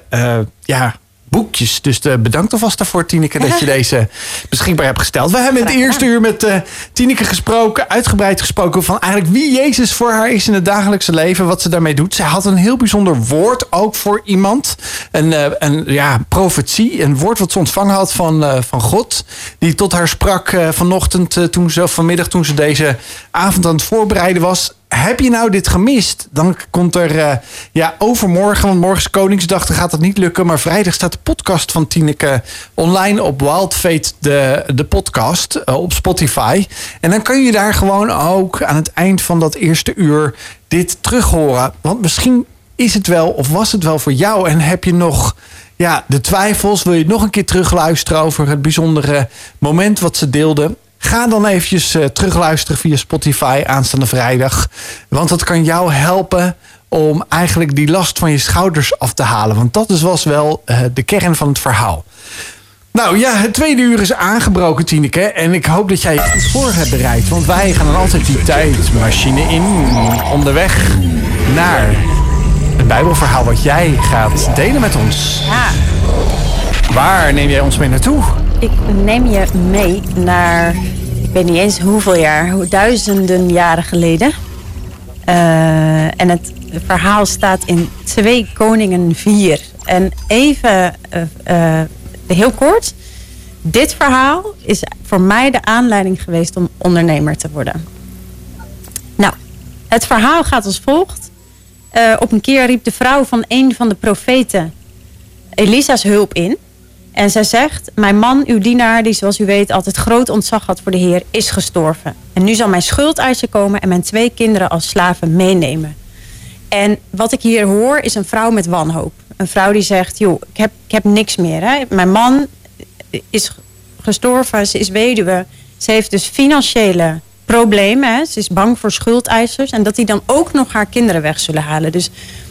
ja, boekjes. Dus uh, bedankt alvast daarvoor, Tineke, dat je (laughs) deze beschikbaar hebt gesteld. We hebben in het eerste uur met uh, Tineke gesproken, uitgebreid gesproken van eigenlijk wie Jezus voor haar is in het dagelijkse leven, wat ze daarmee doet. Zij had een heel bijzonder woord ook voor iemand. Een, uh, een ja, profetie, een woord wat ze ontvangen had van, van God, die tot haar sprak vanochtend, toen ze, vanmiddag toen ze deze avond aan het voorbereiden was heb je nou dit gemist? Dan komt er uh, ja, overmorgen, want morgen is Koningsdag, dan gaat het niet lukken. Maar vrijdag staat de podcast van Tineke online op Wild Fate, de, de podcast uh, op Spotify. En dan kun je daar gewoon ook aan het eind van dat eerste uur dit terug horen. Want misschien is het wel of was het wel voor jou en heb je nog ja, de twijfels. Wil je nog een keer terugluisteren over het bijzondere moment wat ze deelde? Ga dan eventjes uh, terugluisteren via Spotify aanstaande vrijdag. Want dat kan jou helpen om eigenlijk die last van je schouders af te halen. Want dat is, was wel uh, de kern van het verhaal. Nou ja, het tweede uur is aangebroken, Tineke. En ik hoop dat jij goed voor hebt bereid. Want wij gaan dan altijd die tijdmachine in. Onderweg naar het Bijbelverhaal wat jij gaat delen met ons. Ja. Waar neem jij ons mee naartoe? Ik neem je mee naar, ik weet niet eens hoeveel jaar, duizenden jaren geleden. Uh, en het verhaal staat in 2 Koningen 4. En even uh, uh, heel kort. Dit verhaal is voor mij de aanleiding geweest om ondernemer te worden. Nou, het verhaal gaat als volgt. op een keer riep de vrouw van een van de profeten Elisa's hulp in. En zij zegt, mijn man, uw dienaar, die zoals u weet altijd groot ontzag had voor de Heer, is gestorven. En nu zal mijn schuldeiser komen en mijn twee kinderen als slaven meenemen. En wat ik hier hoor is een vrouw met wanhoop. Een vrouw die zegt, joh, ik heb, ik heb niks meer. Hè. Mijn man is gestorven, ze is weduwe. Ze heeft dus financiële problemen. Hè. Ze is bang voor schuldeisers. En dat die dan ook nog haar kinderen weg zullen halen. Dus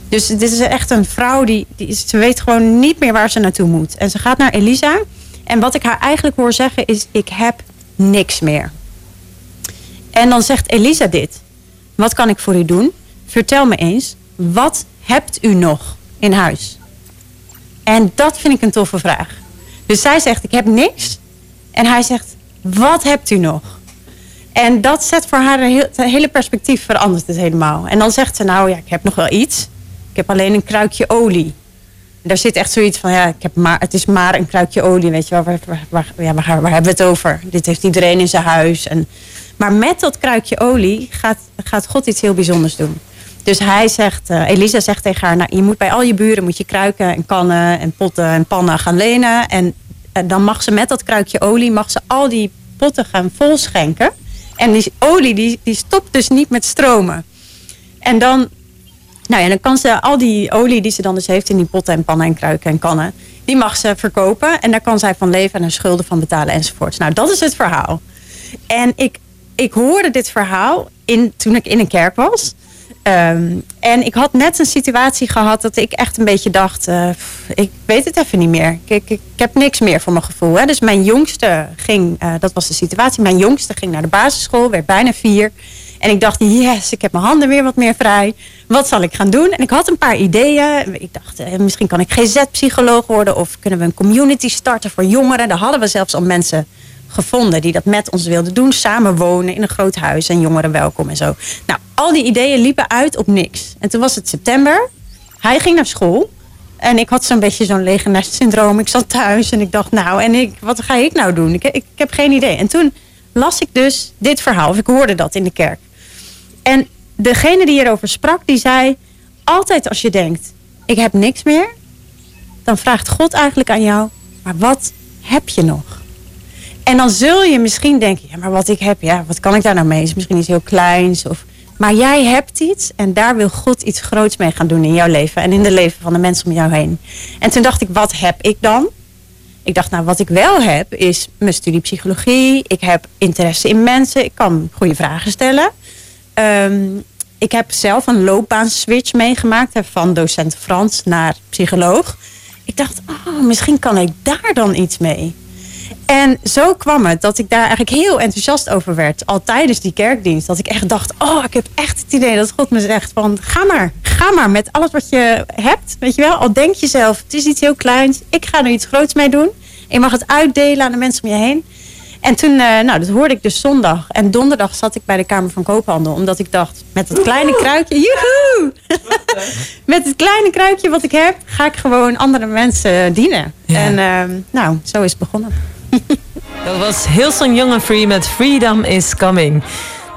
dus dit is echt een vrouw die, die ze weet gewoon niet meer waar ze naartoe moet. En ze gaat naar Elisa. En wat ik haar eigenlijk hoor zeggen is: Ik heb niks meer. En dan zegt Elisa dit: Wat kan ik voor u doen? Vertel me eens, wat hebt u nog in huis? En dat vind ik een toffe vraag. Dus zij zegt: Ik heb niks. En hij zegt: Wat hebt u nog? En dat zet voor haar het hele perspectief verandert het helemaal. En dan zegt ze: Nou ja, ik heb nog wel iets heb alleen een kruikje olie. daar zit echt zoiets van, ja, ik heb maar, het is maar een kruikje olie, weet je wel. Waar, waar, waar, waar, hebben we het over? Dit heeft iedereen in zijn huis. En, maar met dat kruikje olie gaat, gaat God iets heel bijzonders doen. Dus hij zegt, uh, Elisa zegt tegen haar, nou, je moet bij al je buren moet je kruiken en kannen en potten en pannen gaan lenen. En, en dan mag ze met dat kruikje olie, mag ze al die potten gaan volschenken. En die olie die, die stopt dus niet met stromen. En dan nou ja, dan kan ze al die olie die ze dan dus heeft in die potten en pannen en kruiken en kannen, die mag ze verkopen. En daar kan zij van leven en haar schulden van betalen enzovoort. Nou, dat is het verhaal. En ik, ik hoorde dit verhaal in, toen ik in een kerk was. Um, en ik had net een situatie gehad dat ik echt een beetje dacht, uh, ik weet het even niet meer. Ik, ik, ik, heb niks meer voor mijn gevoel. Hè. Dus mijn jongste ging, uh, dat was de situatie, mijn jongste ging naar de basisschool, werd bijna vier. En ik dacht, yes, ik heb mijn handen weer wat meer vrij. Wat zal ik gaan doen? En ik had een paar ideeën. Ik dacht, eh, misschien kan ik GZ-psycholoog worden. Of kunnen we een community starten voor jongeren. Daar hadden we zelfs al mensen gevonden die dat met ons wilden doen. Samen wonen in een groot huis en jongeren welkom en zo. Nou, al die ideeën liepen uit op niks. En toen was het september. Hij ging naar school. En ik had zo'n beetje zo'n lege syndroom. Ik zat thuis en ik dacht, nou, en ik, wat ga ik nou doen? Ik, ik, ik heb geen idee. En toen las ik dus dit verhaal. Of ik hoorde dat in de kerk. En degene die hierover sprak, die zei... altijd als je denkt, ik heb niks meer... dan vraagt God eigenlijk aan jou... maar wat heb je nog? En dan zul je misschien denken... ja, maar wat ik heb, ja, wat kan ik daar nou mee? Is misschien iets heel kleins of... Maar jij hebt iets en daar wil God iets groots mee gaan doen in jouw leven. En in de leven van de mensen om jou heen. En toen dacht ik, wat heb ik dan? Ik dacht, nou, wat ik wel heb is mijn studie psychologie. Ik heb interesse in mensen. Ik kan goede vragen stellen. Um, ik heb zelf een loopbaanswitch meegemaakt. Van docent Frans naar psycholoog. Ik dacht, oh, misschien kan ik daar dan iets mee. En zo kwam het dat ik daar eigenlijk heel enthousiast over werd. Al tijdens die kerkdienst. Dat ik echt dacht, oh, ik heb echt het idee dat God me zegt van... ga maar, ga maar met alles wat je hebt. Weet je wel, al denk je zelf, het is iets heel kleins. Ik ga er iets groots mee doen. je mag het uitdelen aan de mensen om je heen. En toen, uh, nou, dat hoorde ik dus zondag. En donderdag zat ik bij de Kamer van Koophandel. Omdat ik dacht, met het kleine kruikje, joehoe! (laughs) met het kleine kruikje wat ik heb, ga ik gewoon andere mensen dienen. En uh, nou, zo is het begonnen. (laughs) dat was Hilson Young and Free met Freedom is Coming.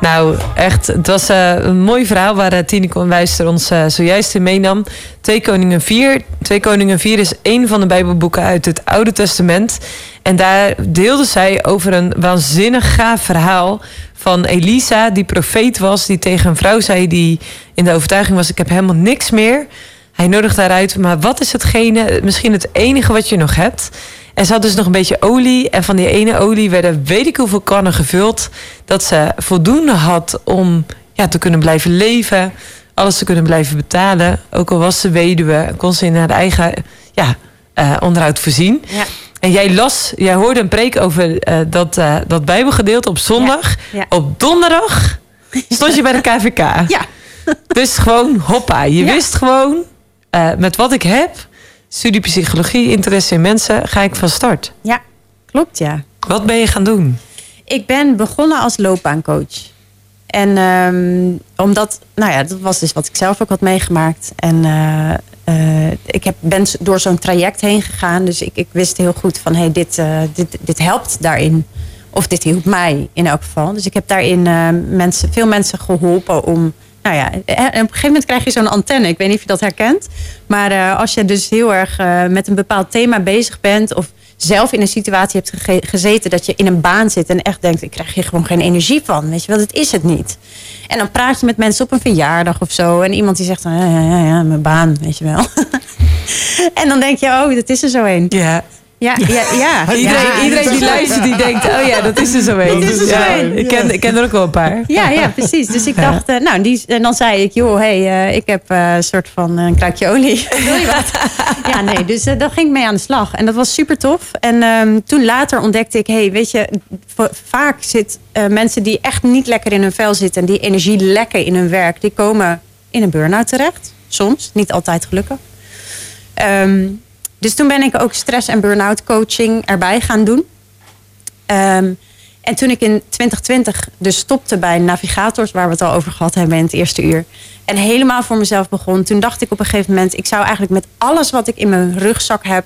Nou, echt, het was uh, een mooi verhaal waar uh, Tineke en Wijster ons uh, zojuist in meenam. Twee Koningen 4. Twee Koningen 4 is één van de Bijbelboeken uit het Oude Testament. En daar deelde zij over een waanzinnig gaaf verhaal van Elisa, die profeet was, die tegen een vrouw zei die in de overtuiging was: Ik heb helemaal niks meer. Hij nodigt daaruit, maar wat is hetgene, misschien het enige wat je nog hebt? En ze had dus nog een beetje olie. En van die ene olie werden weet ik hoeveel kannen gevuld. Dat ze voldoende had om ja, te kunnen blijven leven. Alles te kunnen blijven betalen. Ook al was ze weduwe, kon ze in haar eigen ja, uh, onderhoud voorzien. Ja. En jij las, jij hoorde een preek over uh, dat, uh, dat Bijbelgedeelte op zondag. Ja. Op donderdag stond je bij de (laughs) KVK. Ja. Dus gewoon hoppa. Je wist gewoon, met wat ik heb, studie psychologie, interesse in mensen, ga ik van start. Ja, klopt ja. Wat ben je gaan doen? Ik ben begonnen als loopbaancoach. En um, omdat, nou ja, dat was dus wat ik zelf ook had meegemaakt. En uh, ik heb, ben door zo'n traject heen gegaan. Dus ik, ik wist heel goed van, hey, dit, uh, dit, dit helpt daarin. Of dit hielp mij in elk geval. Dus ik heb daarin mensen, veel mensen geholpen om nou ja, op een gegeven moment krijg je zo'n antenne. Ik weet niet of je dat herkent. Maar als je dus heel erg met een bepaald thema bezig bent. Of zelf in een situatie hebt gezeten dat je in een baan zit. En echt denkt, ik krijg hier gewoon geen energie van. Weet je wel, dat is het niet. En dan praat je met mensen op een verjaardag of zo. En iemand die zegt dan, ja, ja, ja, mijn baan, weet je wel. (laughs) en dan denk je, oh, dat is er zo een. Ja. Ja, ja, ja. Iedereen, iedereen die luistert, die denkt, oh ja, dat is er zo een. Ja, ik, ken, ik ken er ook wel een paar. Ja, ja precies. Dus ik dacht, uh, nou, die, en dan zei ik, joh, hey, uh, ik heb uh, een soort van een kruikje olie. (laughs) Wil je wat? ja, nee, dus daar ging ik mee aan de slag. En dat was super tof. En um, toen later ontdekte ik, hey, weet je, vaak zit mensen die echt niet lekker in hun vel zitten... en die energie lekker in hun werk, die komen in een burn-out terecht. Soms, niet altijd gelukkig. Um, dus toen ben ik ook stress- en burn-out coaching erbij gaan doen. Um, en toen ik in 2020 dus stopte bij navigators, waar we het al over gehad hebben in het eerste uur. En helemaal voor mezelf begon. Toen dacht ik op een gegeven moment, ik zou eigenlijk met alles wat ik in mijn rugzak heb,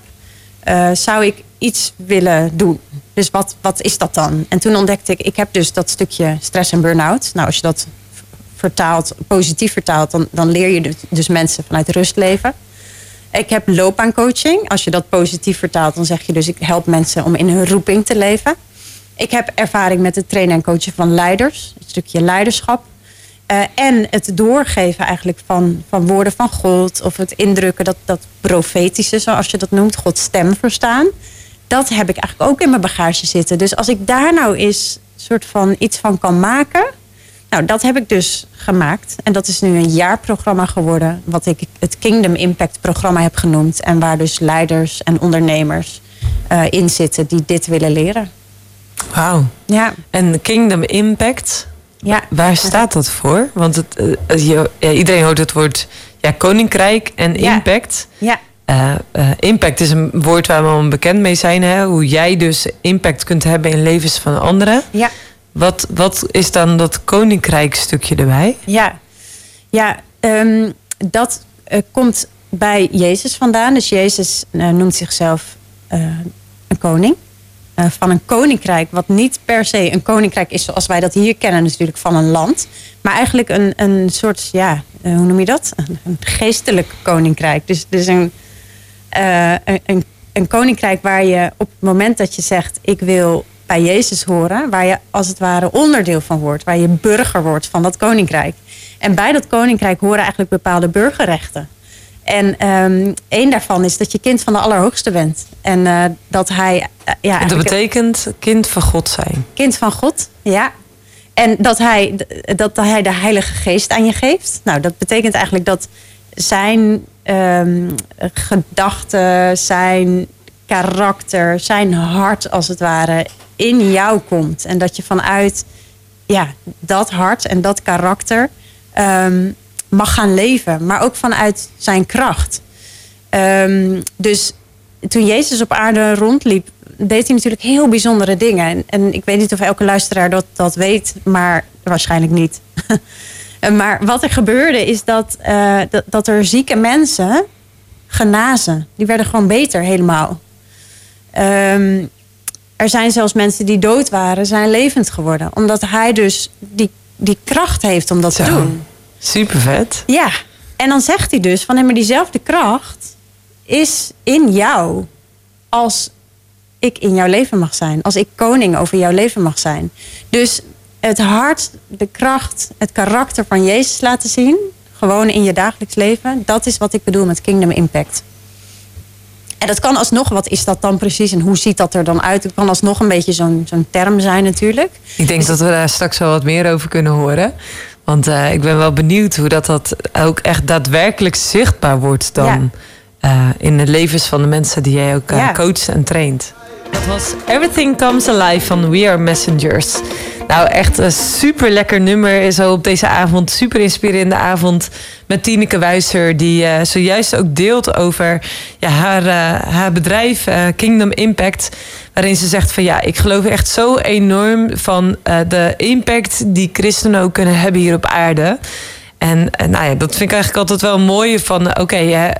uh, zou ik iets willen doen. Dus wat, wat is dat dan? En toen ontdekte ik, ik heb dus dat stukje stress en burn-out. Nou, als je dat vertaalt, positief vertaalt, dan, dan leer je dus, dus mensen vanuit rust leven. Ik heb loopbaancoaching. Als je dat positief vertaalt, dan zeg je dus ik help mensen om in hun roeping te leven. Ik heb ervaring met het trainen en coachen van leiders. Een stukje leiderschap. Uh, en het doorgeven eigenlijk van, van woorden van God. Of het indrukken, dat, dat profetische, zoals je dat noemt. Gods stem verstaan. Dat heb ik eigenlijk ook in mijn bagage zitten. Dus als ik daar nou eens soort van iets van kan maken nou, dat heb ik dus gemaakt. En dat is nu een jaarprogramma geworden. Wat ik het Kingdom Impact programma heb genoemd. En waar dus leiders en ondernemers uh, in zitten die dit willen leren. Wauw. Ja. En Kingdom Impact, ja. waar staat dat voor? Want het, uh, ja, iedereen hoort het woord ja, koninkrijk en impact. Ja. Uh, impact is een woord waar we al bekend mee zijn. Hè? Hoe jij dus impact kunt hebben in levens van anderen. Ja. Wat, wat is dan dat koninkrijk stukje erbij? Ja, ja um, dat uh, komt bij Jezus vandaan. Dus Jezus uh, noemt zichzelf uh, een koning. van een koninkrijk, wat niet per se een koninkrijk is zoals wij dat hier kennen, natuurlijk van een land. Maar eigenlijk een, een soort, ja, hoe noem je dat? Een, geestelijk koninkrijk. Dus, dus een, een, een koninkrijk waar je op het moment dat je zegt: Ik wil bij Jezus horen, waar je als het ware onderdeel van wordt, waar je burger wordt van dat koninkrijk. En bij dat koninkrijk horen eigenlijk bepaalde burgerrechten. En um, één daarvan is dat je kind van de Allerhoogste bent. En uh, dat hij. Uh, ja, en dat betekent kind van God zijn. Kind van God, ja. En dat hij, dat hij de Heilige Geest aan je geeft. Nou, dat betekent eigenlijk dat zijn um, gedachten, zijn karakter, zijn hart als het ware in jou komt. En dat je vanuit ja, dat hart en dat karakter ehm, mag gaan leven. Maar ook vanuit zijn kracht. Um, dus toen Jezus op aarde rondliep, deed hij natuurlijk heel bijzondere dingen. En, ik weet niet of elke luisteraar dat, dat weet, maar waarschijnlijk niet. (laughs) maar wat er gebeurde is dat, uh, dat, dat er zieke mensen genazen. Die werden gewoon beter helemaal. Um, er zijn zelfs mensen die dood waren, zijn levend geworden. Omdat hij dus die, die kracht heeft om dat Zo. te doen. Super vet. Ja. En dan zegt hij dus van, maar diezelfde kracht is in jou als ik in jouw leven mag zijn. Als ik koning over jouw leven mag zijn. Dus het hart, de kracht, het karakter van Jezus laten zien. Gewoon in je dagelijks leven. Dat is wat ik bedoel met Kingdom Impact. En dat kan alsnog, wat is dat dan precies en hoe ziet dat er dan uit? Het kan alsnog een beetje zo'n zo'n term zijn natuurlijk. Ik denk dat we daar straks wel wat meer over kunnen horen. Want uh, ik ben wel benieuwd hoe dat, dat ook echt daadwerkelijk zichtbaar wordt dan ja. uh, in de levens van de mensen die jij ook uh, ja. coacht en traint. Dat was Everything Comes Alive van We Are Messengers. Nou, echt een super lekker nummer zo op deze avond. Super inspirerende avond met Tineke Wijzer. Die uh, zojuist ook deelt over ja, haar, uh, haar bedrijf uh, Kingdom Impact. Waarin ze zegt van ja, ik geloof echt zo enorm van de impact die christenen ook kunnen hebben hier op aarde. En nou ja, dat vind ik eigenlijk altijd wel mooi van oké, okay,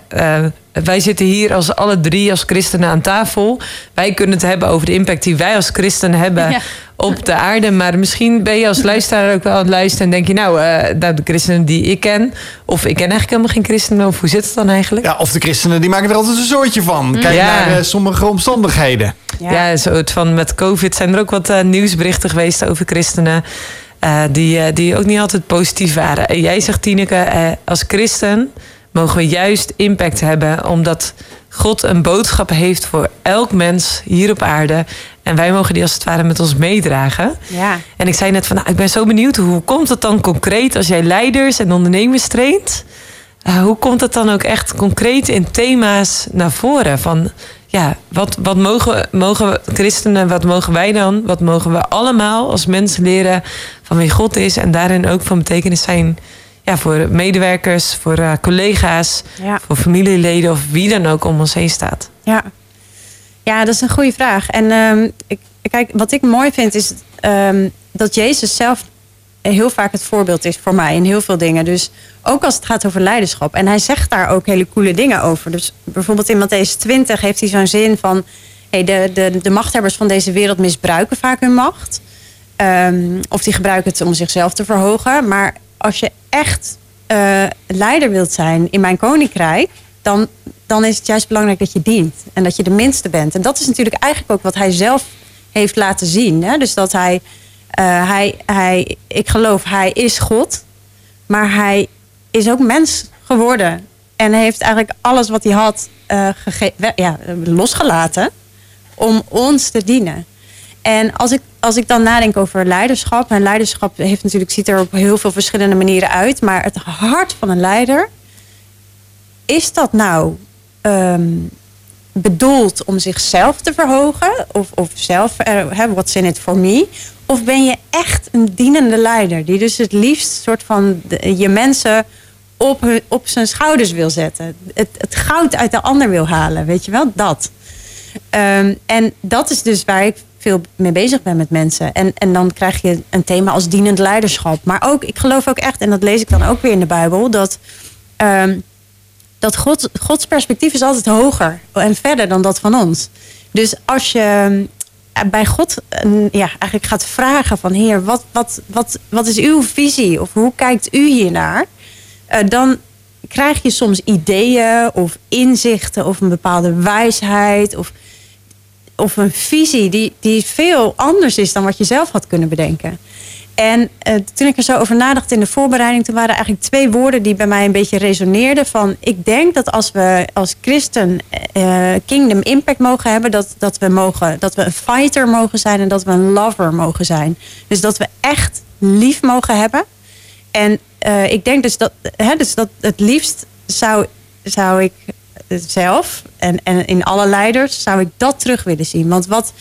wij zitten hier als alle drie als christenen aan tafel. Wij kunnen het hebben over de impact die wij als christenen hebben ja. op de aarde. Maar misschien ben je als luisteraar ook wel aan het luisteren en denk je, nou, uh, de christenen die ik ken, of ik ken eigenlijk helemaal geen christenen, of hoe zit het dan eigenlijk? Ja, of de christenen die maken er altijd een soortje van. Kijk ja. naar uh, sommige omstandigheden. Ja, ja soort van met COVID zijn er ook wat uh, nieuwsberichten geweest over christenen. Die, die ook niet altijd positief waren. En jij zegt, Tineke, als christen mogen we juist impact hebben, omdat God een boodschap heeft voor elk mens hier op aarde. En wij mogen die als het ware met ons meedragen. Ja. En ik zei net van, nou, ik ben zo benieuwd, hoe komt het dan concreet als jij leiders en ondernemers traint? Uh, hoe komt het dan ook echt concreet in thema's naar voren? Van ja, wat, wat mogen, mogen christenen, wat mogen wij dan? Wat mogen we allemaal als mensen leren van wie God is en daarin ook van betekenis zijn ja, voor medewerkers, voor uh, collega's, ja. voor familieleden of wie dan ook om ons heen staat? Ja, ja dat is een goede vraag. En um, ik, kijk, wat ik mooi vind is um, dat Jezus zelf heel vaak het voorbeeld is voor mij in heel veel dingen. Dus ook als het gaat over leiderschap. En hij zegt daar ook hele coole dingen over. Dus bijvoorbeeld in Matthäus 20 heeft hij zo'n zin van... Hey, de, de, de machthebbers van deze wereld misbruiken vaak hun macht. Um, of die gebruiken het om zichzelf te verhogen. Maar als je echt uh, leider wilt zijn in mijn koninkrijk, dan, dan is het juist belangrijk dat je dient en dat je de minste bent. En dat is natuurlijk eigenlijk ook wat hij zelf heeft laten zien. Hè? Dus dat hij, uh, hij, hij, ik geloof, hij is God, maar hij is ook mens geworden. En heeft eigenlijk alles wat hij had uh, ja, losgelaten om ons te dienen. En als ik, als ik dan nadenk over leiderschap. En leiderschap heeft natuurlijk, ziet er op heel veel verschillende manieren uit. Maar het hart van een leider. Is dat nou um, bedoeld om zichzelf te verhogen? Of, of zelf, uh, what's in it for me? Of ben je echt een dienende leider? Die dus het liefst soort van je mensen op, hun, op zijn schouders wil zetten. Het, het goud uit de ander wil halen. Weet je wel, dat. Um, en dat is dus waar ik veel mee bezig ben met mensen. En, en dan krijg je een thema als dienend leiderschap. Maar ook, ik geloof ook echt, en dat lees ik dan ook weer in de Bijbel, dat, um, dat God, Gods perspectief is altijd hoger en verder dan dat van ons. Dus als je ehm, bij God ja, eigenlijk gaat vragen van Heer, wat, wat, wat, wat is uw visie? Of hoe kijkt u hiernaar? Uh, dan krijg je soms ideeën of inzichten of een bepaalde wijsheid. Of of een visie die, die veel anders is dan wat je zelf had kunnen bedenken. En uh, toen ik er zo over nadacht in de voorbereiding, toen waren er eigenlijk twee woorden die bij mij een beetje resoneerden. Van ik denk dat als we als christen uh, kingdom impact mogen hebben, dat, dat, we mogen, dat we een fighter mogen zijn en dat we een lover mogen zijn. Dus dat we echt lief mogen hebben. En ik denk dus dat, hè, dus dat het liefst zou, zou ik zelf en, en in alle leiders zou ik dat terug willen zien. Want wat,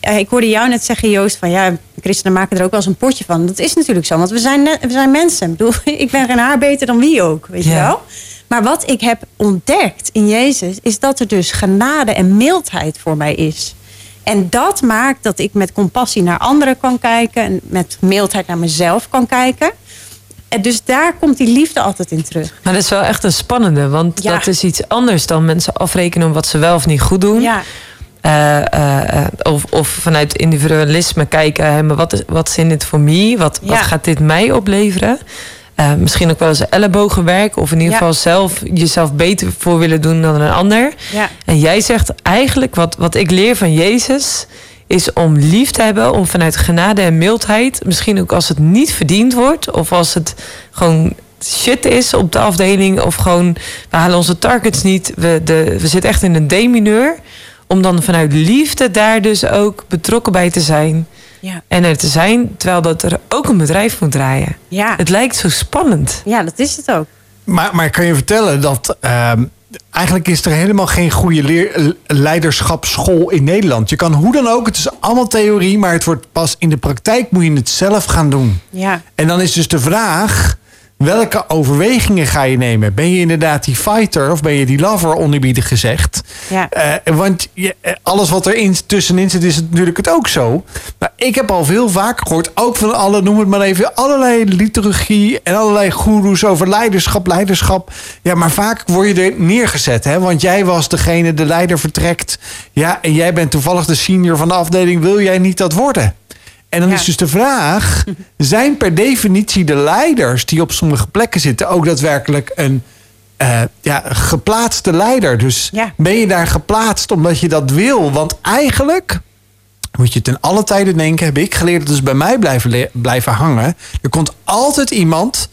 ik hoorde jou net zeggen, Joost, van ja, christenen maken er ook wel eens een potje van. Dat is natuurlijk zo, want we zijn, net, we zijn mensen. Ik bedoel, (laughs) ik ben geen haar beter dan wie ook, weet je wel. Maar wat ik heb ontdekt in Jezus, is dat er dus genade en mildheid voor mij is. En dat maakt dat ik met compassie naar anderen kan kijken en met mildheid naar mezelf kan kijken. En dus daar komt die liefde altijd in terug. Maar dat is wel echt een spannende, want dat is iets anders dan mensen afrekenen om wat ze wel of niet goed doen. Ja. Uh, uh, of, of vanuit individualisme kijken, maar wat is, wat is in dit voor mij? Wat, wat gaat dit mij opleveren? Uh, misschien ook wel eens ellebogenwerk. Of in ieder geval zelf jezelf beter voor willen doen dan een ander. Ja. En jij zegt eigenlijk wat, wat ik leer van Jezus. Is om lief te hebben, om vanuit genade en mildheid. Misschien ook als het niet verdiend wordt. Of als het gewoon shit is op de afdeling. Of gewoon, we halen onze targets niet. We, de, we zitten echt in een demineur. Om dan vanuit liefde daar dus ook betrokken bij te zijn. Ja. En er te zijn, terwijl dat er ook een bedrijf moet draaien. Ja. Het lijkt zo spannend. Ja, dat is het ook. Maar, maar kan je vertellen dat ehm, eigenlijk is er helemaal geen goede leer, leiderschapsschool in Nederland. Je kan hoe dan ook, het is allemaal theorie, maar het wordt pas in de praktijk moet je het zelf gaan doen. Ja. En dan is dus de vraag, Welke overwegingen ga je nemen? Ben je inderdaad die fighter of ben je die lover, oneerbiedig gezegd? Ja. Uh, want je, eh, alles wat er in, tussenin zit, is natuurlijk het ook zo. Maar ik heb al veel vaker gehoord, ook van alle, noem het maar even, allerlei liturgie en allerlei goeroes over leiderschap, leiderschap. Ja, maar vaak word je er neergezet, hè? Want jij was degene, de leider vertrekt. Ja, en jij bent toevallig de senior van de afdeling. Wil jij niet dat worden? En dan is dus de vraag: (laughs) zijn per definitie de leiders die op sommige plekken zitten ook daadwerkelijk een uh, ja, geplaatste leider? Dus ben je daar geplaatst omdat je dat wil? Want eigenlijk moet je ten alle tijden denken, heb ik geleerd, dat is bij mij blijven, blijven hangen. Er komt altijd iemand,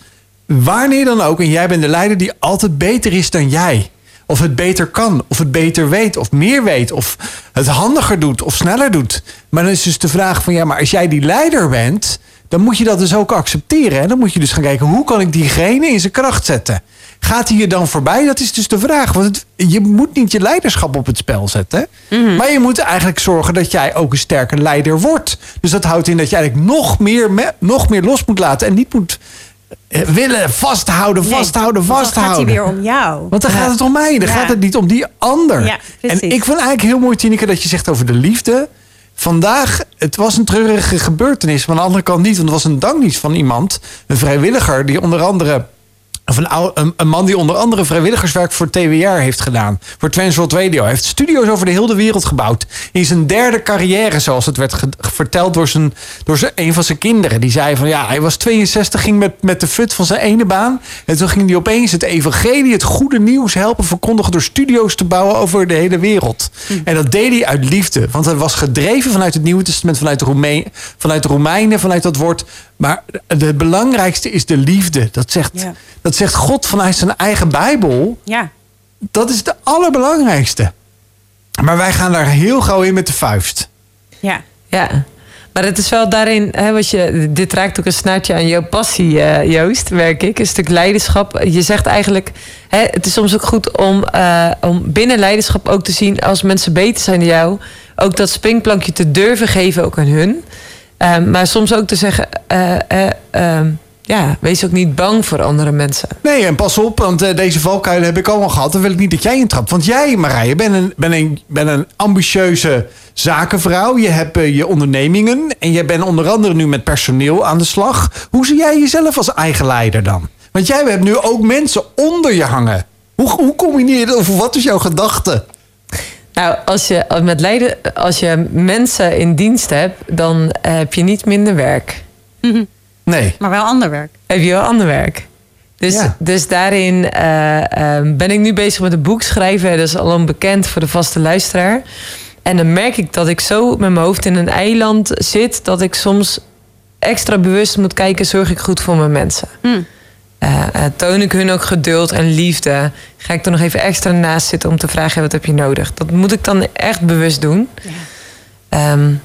wanneer dan ook, en jij bent de leider die altijd beter is dan jij of het beter kan, of het beter weet, of meer weet, of het handiger doet, of sneller doet. Maar dan is dus de vraag van ja, maar als jij die leider bent, dan moet je dat dus ook accepteren. En dan moet je dus gaan kijken, hoe kan ik diegene in zijn kracht zetten? Gaat hij je dan voorbij? Dat is dus de vraag. Want je moet niet je leiderschap op het spel zetten. Mhm. Maar je moet eigenlijk zorgen dat jij ook een sterke leider wordt. Dus dat houdt in dat je eigenlijk nog meer, nog meer los moet laten. En niet moet willen vasthouden, vasthouden, vasthouden. Dan gaat het weer om jou. Want dan gaat het om mij. Dan gaat het niet om die ander. Ja, en ik vind eigenlijk heel mooi, Tineke, dat je zegt over de liefde. Vandaag, het was een treurige gebeurtenis. Maar aan de andere kant niet. Want het was een dankdienst van iemand. Een vrijwilliger die onder andere of een, een, man die onder andere vrijwilligerswerk voor TWR heeft gedaan. Voor Transworld Radio. Hij heeft studio's over de hele wereld gebouwd. In zijn derde carrière, zoals het werd verteld door, zijn, door zijn, een van zijn kinderen. Die zei van ja, hij was 62, ging met, met de fut van zijn ene baan. En toen ging hij opeens het evangelie, het goede nieuws helpen verkondigen door studio's te bouwen over de hele wereld. Hm. En dat deed hij uit liefde. Want hij was gedreven vanuit het Nieuwe Testament, vanuit de, Romeinen, vanuit de Romeinen, vanuit dat woord maar het belangrijkste is de liefde. Dat zegt, dat zegt God vanuit zijn eigen Bijbel. Ja. Dat is de allerbelangrijkste. Maar wij gaan daar heel gauw in met de vuist. Ja. Ja. Maar het is wel daarin, hè, wat je, dit raakt ook een snaartje aan jouw passie, uh, Joost, werk ik. Een stuk leiderschap. Je zegt eigenlijk, hè, het is soms ook goed om, uh, om binnen leiderschap ook te zien, als mensen beter zijn dan jou, ook dat springplankje te durven geven ook aan hun. Ehm, maar soms ook te zeggen, uh, uh, ja, wees ook niet bang voor andere mensen. Nee, en pas op, want uh, deze valkuilen heb ik allemaal gehad. Dan wil ik niet dat jij intrapt. Want jij, Marije, bent een, ben een, ben een ambitieuze zakenvrouw. Je hebt je ondernemingen. En je bent onder andere nu met personeel aan de slag. Hoe zie jij jezelf als eigen leider dan? Want jij hebt nu ook mensen onder je hangen. Hoe, hoe combineer je dat? Of wat is jouw gedachte? Nou, als je met leiden, als je mensen in dienst hebt, dan heb je niet minder werk. Mhm. Nee. Maar wel ander werk. Heb je wel ander werk. Dus, dus daarin uh, ben ik nu bezig met een boek schrijven. Dat is al bekend voor de vaste luisteraar. En dan merk ik dat ik zo met mijn hoofd in een eiland zit... dat ik soms extra bewust moet kijken... zorg ik goed voor mijn mensen. Mm. Uh, toon ik hun ook geduld en liefde? Ga ik er nog even extra naast zitten om te vragen: wat heb je nodig? Dat moet ik dan echt bewust doen. Ja. Um,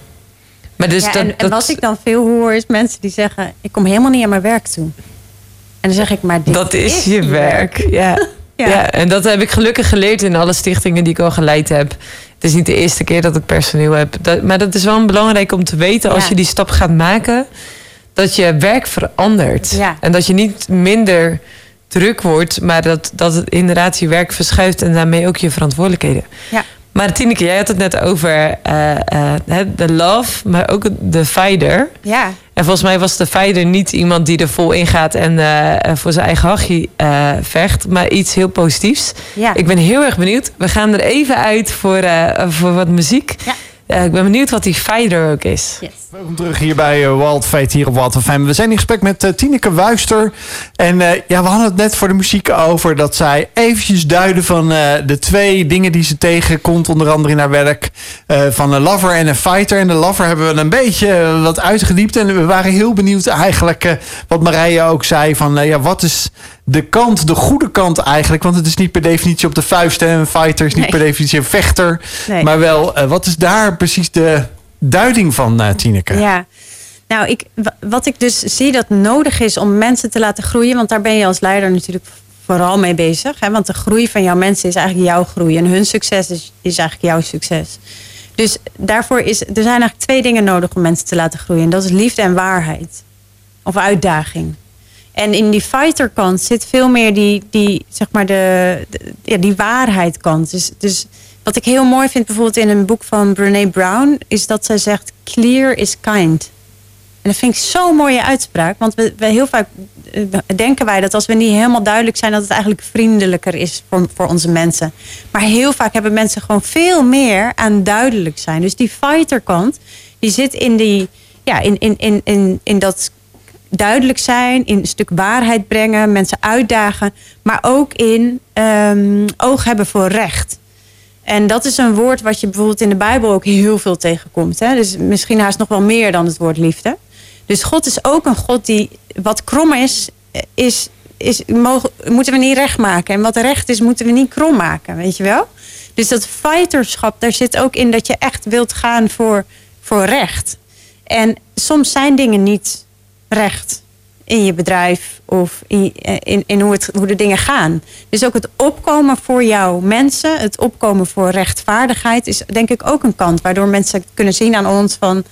maar dus ja, dat, en, wat ik dan veel hoor, is mensen die zeggen: Ik kom helemaal niet aan mijn werk toe. En dan zeg ik: Maar dit dat is, je werk. (laughs) Ja. ja. en dat heb ik gelukkig geleerd in alle stichtingen die ik al geleid heb. Het is niet de eerste keer dat ik personeel heb. Dat, maar dat is wel belangrijk om te weten als je die stap gaat maken. Dat je werk verandert. En dat je niet minder druk wordt, maar dat, dat het inderdaad je werk verschuift en daarmee ook je verantwoordelijkheden. Ja. Maar Tineke, jij had het net over uh, uh, de love, maar ook de fighter. Ja. En volgens mij was de fighter niet iemand die er vol in gaat en uh, voor zijn eigen hachje vecht, maar iets heel positiefs. Ja. Ik ben heel erg benieuwd. We gaan er even uit voor, voor wat muziek. Ja. Uh, ik ben benieuwd wat die fighter ook is. Yes. Welkom terug hier bij uh, Walt Fate hier op Walt FM. We zijn in gesprek met uh, Tineke Wuister. En ja, we hadden het net voor de muziek over dat zij eventjes duiden van de twee dingen die ze tegenkomt. Onder andere in haar werk van een lover en een fighter. En de lover hebben we een beetje wat uitgediept. En we waren heel benieuwd eigenlijk wat Marije ook zei van ja, wat is de kant, de goede kant eigenlijk. Want het is niet per definitie op de vuist. Hè. Een fighter is niet Nee. per definitie een vechter. Nee. Maar wel, uh, wat is daar precies de duiding van, uh, Tineke? Ja. Nou, ik, wat ik dus zie dat nodig is om mensen te laten groeien. Want daar ben je als leider natuurlijk vooral mee bezig. Hè? Want de groei van jouw mensen is eigenlijk jouw groei. En hun succes is, is eigenlijk jouw succes. Dus daarvoor is, er zijn eigenlijk twee dingen nodig om mensen te laten groeien. En dat is liefde en waarheid. Of uitdaging. En in die fighter kant zit veel meer die, die zeg maar de, ja, die waarheid kant. Dus, dus wat ik heel mooi vind bijvoorbeeld in een boek van Brene Brown... is dat zij zegt, clear is kind. En dat vind ik zo'n mooie uitspraak. Want we, we heel vaak uh, denken wij dat als we niet helemaal duidelijk zijn... dat het eigenlijk vriendelijker is voor, voor onze mensen. Maar heel vaak hebben mensen gewoon veel meer aan duidelijk zijn. Dus die fighter kant, die zit in, die, ja, in, in, in, in, in dat duidelijk zijn, in een stuk waarheid brengen, mensen uitdagen, maar ook in um, oog hebben voor recht. En dat is een woord wat je bijvoorbeeld in de Bijbel ook heel veel tegenkomt. Hè? Dus misschien haast nog wel meer dan het woord liefde. Dus God is ook een God die wat krom is, is, is mogen, moeten we niet recht maken. En wat recht is, moeten we niet krom maken, weet je wel? Dus dat fighterschap, daar zit ook in dat je echt wilt gaan voor, voor recht. En soms zijn dingen niet recht in je bedrijf of in, in, hoe, hoe de dingen gaan. Dus ook het opkomen voor jouw mensen, het opkomen voor rechtvaardigheid, is denk ik ook een kant waardoor mensen kunnen zien aan ons van: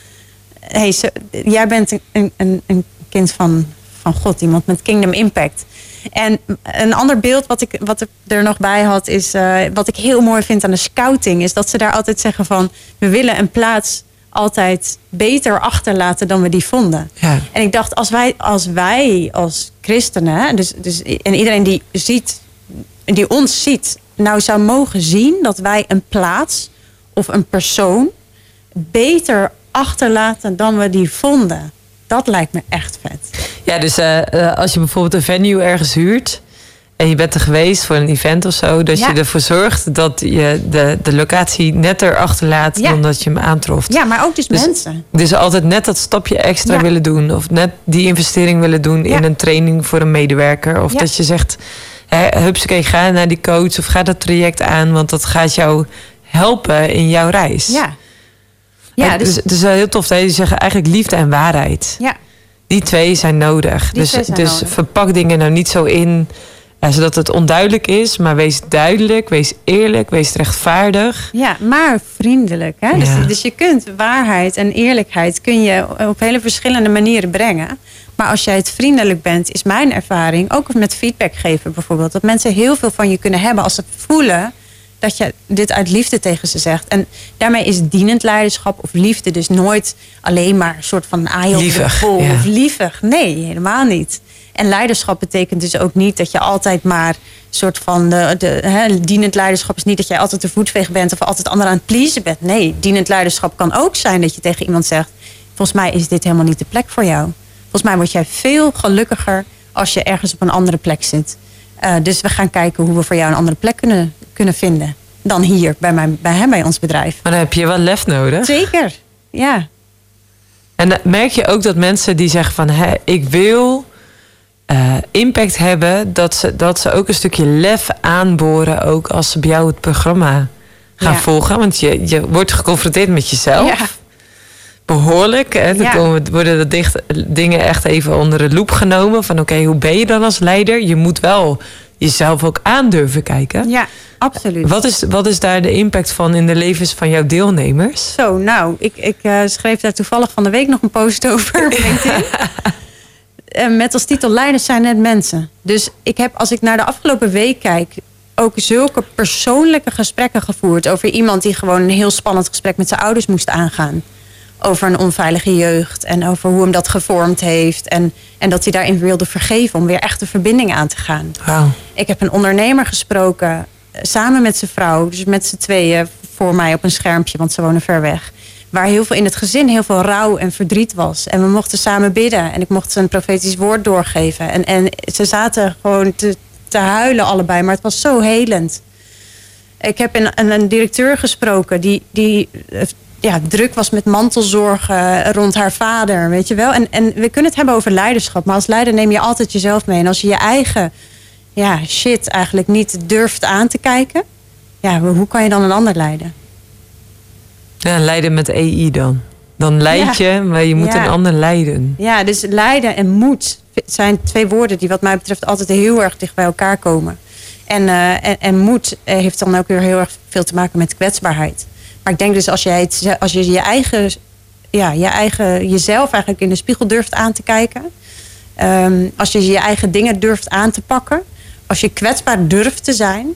hey, jij bent een, een, een kind van, van God, iemand met Kingdom Impact. En een ander beeld wat ik, wat ik er nog bij had, is uh, wat ik heel mooi vind aan de scouting, is dat ze daar altijd zeggen van: we willen een plaats altijd beter achterlaten dan we die vonden. Ja. En ik dacht, als wij als, wij als christenen, dus, dus, en iedereen die ziet, die ons ziet, nou zou mogen zien dat wij een plaats of een persoon beter achterlaten dan we die vonden. Dat lijkt me echt vet. Ja, dus uh, uh, als je bijvoorbeeld een venue ergens huurt en je bent er geweest voor een event of zo, dat Ja. je ervoor zorgt dat je de, de locatie netter achterlaat Ja. dan dat je hem aantroft. Ja, maar ook dus, Dus- mensen. Dus altijd net dat stapje extra Ja. willen doen. Of net die investering willen doen in een training voor een medewerker. Of dat je zegt, hupsakee, ga naar die coach of ga dat traject aan. Want dat gaat jou helpen in jouw reis. Ja. Ja, dus, dus, het is wel heel tof dat je zegt eigenlijk liefde en waarheid. ja. Die twee zijn nodig. Die dus zijn dus nodig. verpak dingen nou niet zo in zodat het onduidelijk is. Maar wees duidelijk, wees eerlijk, wees rechtvaardig. Ja, maar vriendelijk. Hè? Ja. Dus, dus je kunt waarheid en eerlijkheid kun je op hele verschillende manieren brengen. Maar als jij het vriendelijk bent, is mijn ervaring, ook met feedback geven bijvoorbeeld, dat mensen heel veel van je kunnen hebben als ze voelen dat je dit uit liefde tegen ze zegt. En daarmee is dienend leiderschap of liefde dus nooit alleen maar een soort van Lievig, bol ja. of lievig. Nee, helemaal niet. En leiderschap betekent dus ook niet dat je altijd maar soort van de, de hè, dienend leiderschap is niet dat jij altijd de voetveeg bent of altijd anderen aan het pleasen bent. Nee, dienend leiderschap kan ook zijn dat je tegen iemand zegt: volgens mij is dit helemaal niet de plek voor jou. Volgens mij word jij veel gelukkiger als je ergens op een andere plek zit. Eh, dus we gaan kijken hoe we voor jou een andere plek kunnen, kunnen vinden dan hier bij, mijn, bij, hè, bij ons bedrijf. Maar dan heb je wel lef nodig. Zeker, ja. En dan merk je ook dat mensen die zeggen van... Hé, ik wil eh, impact hebben... Dat ze, dat ze ook een stukje lef aanboren... ook als ze bij jou het programma gaan Ja. volgen. Want je, je wordt geconfronteerd met jezelf. Ja. Behoorlijk. Hè? Dan Ja. komen, worden de dicht, dingen echt even onder de loep genomen. Van oké, hoe ben je dan als leider? Je moet wel jezelf ook aandurven kijken. Ja, absoluut. Wat is, wat is daar de impact van in de levens van jouw deelnemers? Zo, nou, ik, ik uh, schreef daar toevallig van de week nog een post over (laughs) met als titel Leiders zijn net mensen. Dus ik heb, als ik naar de afgelopen week kijk, ook zulke persoonlijke gesprekken gevoerd over iemand die gewoon een heel spannend gesprek met zijn ouders moest aangaan. Over een onveilige jeugd en over hoe hem dat gevormd heeft. En, en dat hij daarin wilde vergeven om weer echt de verbinding aan te gaan. Wow. Ik heb een ondernemer gesproken eh, samen met zijn vrouw, dus met z'n tweeën voor mij op een schermpje, want ze wonen ver weg. Waar heel veel in het gezin heel veel rouw en verdriet was. En we mochten samen bidden. En ik mocht ze een profetisch woord doorgeven. En, en ze zaten gewoon te, te huilen allebei. Maar het was zo helend. Ik heb een, een directeur gesproken die, die eh, ja, druk was met mantelzorgen rond haar vader. Weet je wel? En, en we kunnen het hebben over leiderschap. Maar als leider neem je altijd jezelf mee. En als je je eigen ja, shit eigenlijk niet durft aan te kijken. Ja, hoe kan je dan een ander leiden? Ja, leiden met EI dan. Dan leid je, maar je moet een ander leiden. Ja, dus leiden en moed zijn twee woorden die wat mij betreft altijd heel erg dicht bij elkaar komen. En, uh, en, en, moed eh, heeft dan ook weer heel erg veel te maken met kwetsbaarheid. Maar ik denk dus als, jij het, als je je eigen, ja, je eigen, jezelf eigenlijk in de spiegel durft aan te kijken. Um, als je je eigen dingen durft aan te pakken. Als je kwetsbaar durft te zijn.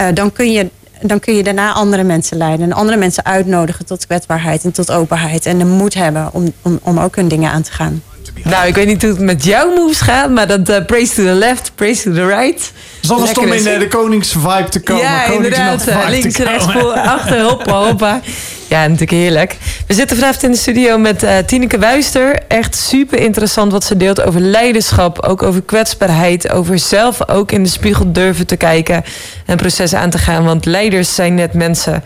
Uh, dan kun je dan kun je daarna andere mensen leiden. En andere mensen uitnodigen tot kwetsbaarheid en tot openheid. En de moed hebben om, om, om ook hun dingen aan te gaan. Nou, ik weet niet hoe het met jouw moves gaat, maar dat uh, praise to the left, praise to the right. Zonder om in uh, de koningsvibe te komen. Ja, inderdaad. Uh, links, rechts, voor, (laughs) achter, hoppa, hoppa. Ja, natuurlijk heerlijk. We zitten vanavond in de studio met uh, Tineke Wuister. Echt super interessant wat ze deelt over leiderschap, ook over kwetsbaarheid, over zelf ook in de spiegel durven te kijken en processen aan te gaan. Want leiders zijn net mensen.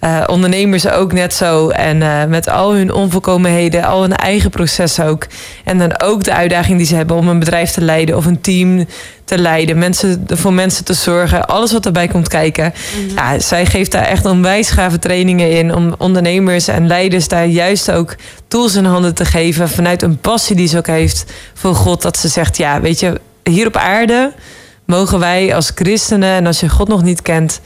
Uh, ondernemers ook net zo. En uh, met al hun onvolkomenheden, al hun eigen proces ook. En dan ook de uitdaging die ze hebben om een bedrijf te leiden of een team te leiden. Mensen, voor mensen te zorgen. Alles wat erbij komt kijken. -hmm. ja, zij geeft daar echt onwijs gave trainingen in. Om ondernemers en leiders daar juist ook tools in handen te geven. Vanuit een passie die ze ook heeft voor God. Dat ze zegt, ja, weet je, hier op aarde mogen wij als christenen... en als je God nog niet kent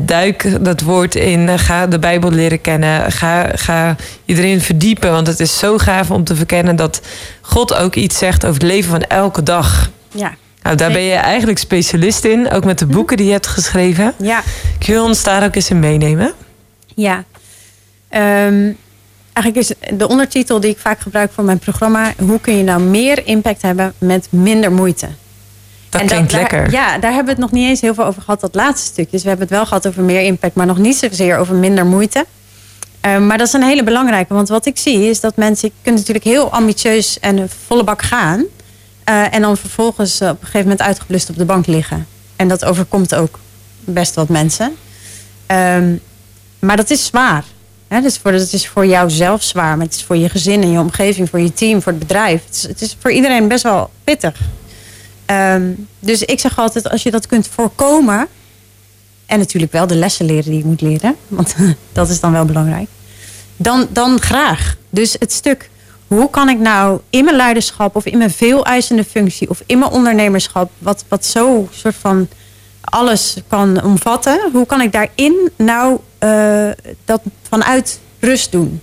duik dat woord in. Ga de Bijbel leren kennen. Ga, ga iedereen verdiepen. Want het is zo gaaf om te verkennen dat God ook iets zegt over het leven van elke dag. Ja. Nou, daar ben je eigenlijk specialist in. Ook met de boeken die je hebt geschreven. Ja. Kun je ons daar ook eens in meenemen? Ja. Um, eigenlijk is de ondertitel die ik vaak gebruik voor mijn programma... hoe kun je nou meer impact hebben met minder moeite? Dat en klinkt daar, lekker. Ja, daar hebben we het nog niet eens heel veel over gehad, dat laatste stukje. Dus we hebben het wel gehad over meer impact, maar nog niet zozeer over minder moeite. Uh, maar dat is een hele belangrijke, want wat ik zie is dat mensen kunnen natuurlijk heel ambitieus en volle bak gaan. Uh, en dan vervolgens op een gegeven moment uitgeblust op de bank liggen. En dat overkomt ook best wat mensen. Um, maar dat is zwaar. Hè? Dus voor, dat is voor jou zelf zwaar, maar het is voor je gezin en je omgeving, voor je team, voor het bedrijf. Het is, het is voor iedereen best wel pittig. Um, dus ik zeg altijd, als je dat kunt voorkomen... en natuurlijk wel de lessen leren die je moet leren... want (laughs) dat is dan wel belangrijk... dan, dan graag. Dus het stuk, hoe kan ik nou in mijn leiderschap... of in mijn veel eisende functie... of in mijn ondernemerschap... wat, wat zo soort van alles kan omvatten... hoe kan ik daarin nou uh, dat vanuit rust doen...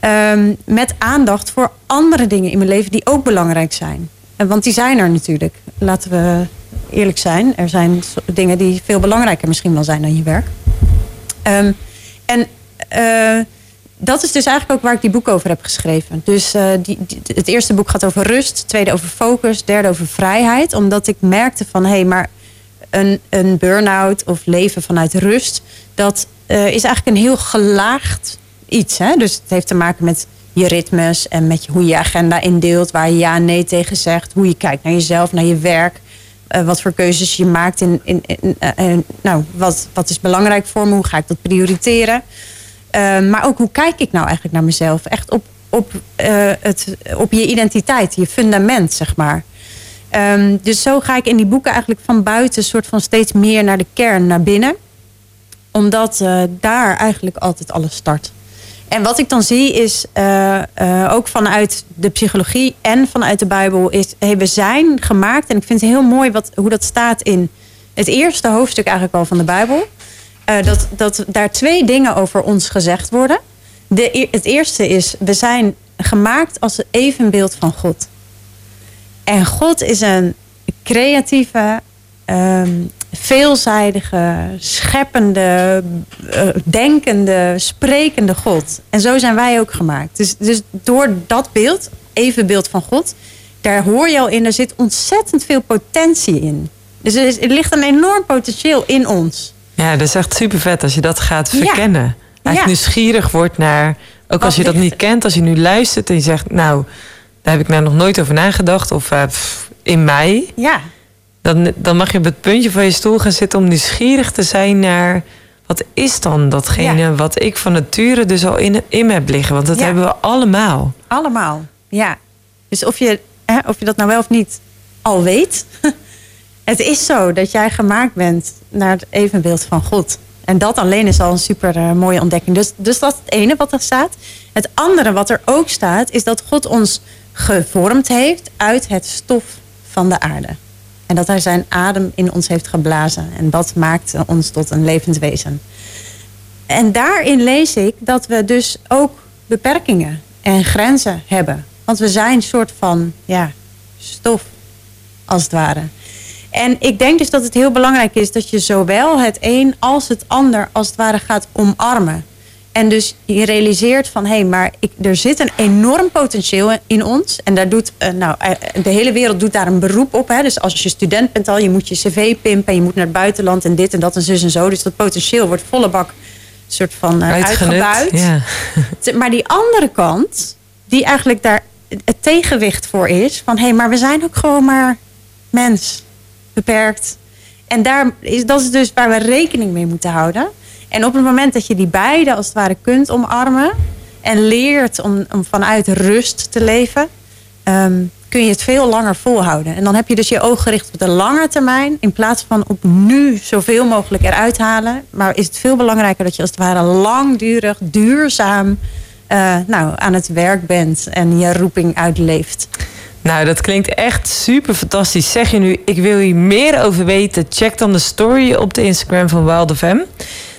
Um, met aandacht voor andere dingen in mijn leven die ook belangrijk zijn. Want die zijn er natuurlijk. Laten we eerlijk zijn. Er zijn dingen die veel belangrijker misschien wel zijn dan je werk. Um, en uh, dat is dus eigenlijk ook waar ik die boek over heb geschreven. Dus uh, die, het eerste boek gaat over rust. Het tweede over focus. Derde over vrijheid. Omdat ik merkte van... hé, hey, maar een, een burn-out of leven vanuit rust... dat uh, is eigenlijk een heel gelaagd iets. Hè? Dus het heeft te maken met je ritmes en met hoe je je agenda indeelt, waar je ja en nee tegen zegt, hoe je kijkt naar jezelf, naar je werk, uh, wat voor keuzes je maakt in, in, in uh, nou, wat, wat is belangrijk voor me, hoe ga ik dat prioriteren. Maar ook hoe kijk ik nou eigenlijk naar mezelf? Echt op, op, het, op je identiteit, je fundament, zeg maar. Um, dus zo ga ik in die boeken eigenlijk van buiten soort van steeds meer naar de kern, naar binnen. Omdat daar eigenlijk altijd alles start. En wat ik dan zie is, uh, uh, ook vanuit de psychologie en vanuit de Bijbel, is hey, we zijn gemaakt. En ik vind het heel mooi wat, hoe dat staat in het eerste hoofdstuk eigenlijk al van de Bijbel. Uh, dat, dat daar twee dingen over ons gezegd worden. De, het eerste is, we zijn gemaakt als het evenbeeld van God. En God is een creatieve, um, veelzijdige, scheppende, uh, denkende, sprekende God. En zo zijn wij ook gemaakt. Dus, dus door dat beeld, evenbeeld van God, daar hoor je al in, er zit ontzettend veel potentie in. Dus er, is, er ligt een enorm potentieel in ons. Ja, dat is echt super vet als je dat gaat verkennen. Ja. Ja. nieuwsgierig wordt naar, ook als je dat niet kent, als je nu luistert en je zegt, nou, daar heb ik nou nog nooit over nagedacht. Of uh, pff, in mij. Ja. Dan, dan mag je op het puntje van je stoel gaan zitten om nieuwsgierig te zijn naar wat is dan datgene ja. wat ik van nature dus al in, in me heb liggen. Want dat ja. hebben we allemaal. Allemaal, ja. Dus of je, hè, of je dat nou wel of niet al weet. (laughs) het is zo dat jij gemaakt bent naar het evenbeeld van God. En dat alleen is al een super uh, mooie ontdekking. Dus, dus dat is het ene wat er staat. Het andere wat er ook staat, is dat God ons gevormd heeft uit het stof van de aarde. En dat hij zijn adem in ons heeft geblazen. En dat maakt ons tot een levend wezen. En daarin lees ik dat we dus ook beperkingen en grenzen hebben. Want we zijn een soort van ja, stof, als het ware. En ik denk dus dat het heel belangrijk is dat je zowel het een als het ander als het ware gaat omarmen. En dus je realiseert van hé, hey, maar ik, er zit een enorm potentieel in ons. En daar doet, uh, nou, de hele wereld doet daar een beroep op. Hè. Dus als je student bent al, je moet je cv pimpen. En je moet naar het buitenland en dit en dat en zus en zo. Dus dat potentieel wordt volle bak soort van uh, uitgebuit. Ja. (laughs) Maar die andere kant, die eigenlijk daar het tegenwicht voor is. Van hé, hey, maar we zijn ook gewoon maar mens. Beperkt. En daar is, dat is dus waar we rekening mee moeten houden. En op het moment dat je die beide als het ware kunt omarmen en leert om, om vanuit rust te leven, um, kun je het veel langer volhouden. En dan heb je dus je oog gericht op de lange termijn in plaats van op nu zoveel mogelijk eruit halen. Maar is het veel belangrijker dat je als het ware langdurig, duurzaam uh, nou, aan het werk bent en je roeping uitleeft. Nou, dat klinkt echt super fantastisch. Zeg je nu, ik wil hier meer over weten? Check dan de story op de Instagram van Wild FM.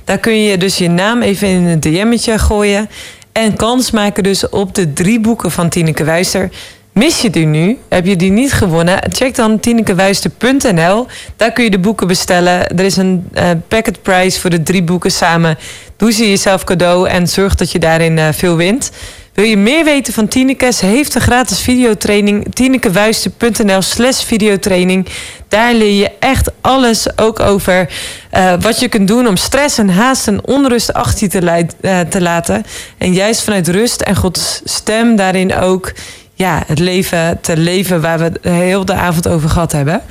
Daar kun je dus je naam even in een DM'tje gooien. En kans maken dus op de drie boeken van Tineke Wijster. Mis je die nu? Heb je die niet gewonnen? Check dan tinekewijster.nl. Daar kun je de boeken bestellen. Er is een uh, packet price voor de drie boeken samen. Doe ze jezelf cadeau en zorg dat je daarin uh, veel wint. Wil je meer weten van Tineke? Heeft een gratis videotraining. tinekewijster.nl slash videotraining. Daar leer je echt alles ook over uh, wat je kunt doen om stress en haast en onrust achter je uh, te laten. En juist vanuit rust en Gods stem daarin ook ja, het leven te leven waar we heel de avond over gehad hebben.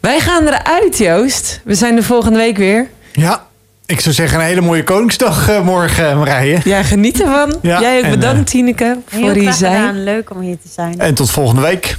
Wij gaan eruit, Joost. We zijn de volgende week weer. Ja, ik zou zeggen een hele mooie Koningsdag uh, morgen, Marije. Ja, geniet ervan. Ja, Jij ook bedankt, uh, Tineke, voor hier zijn. Leuk om hier te zijn. En tot volgende week.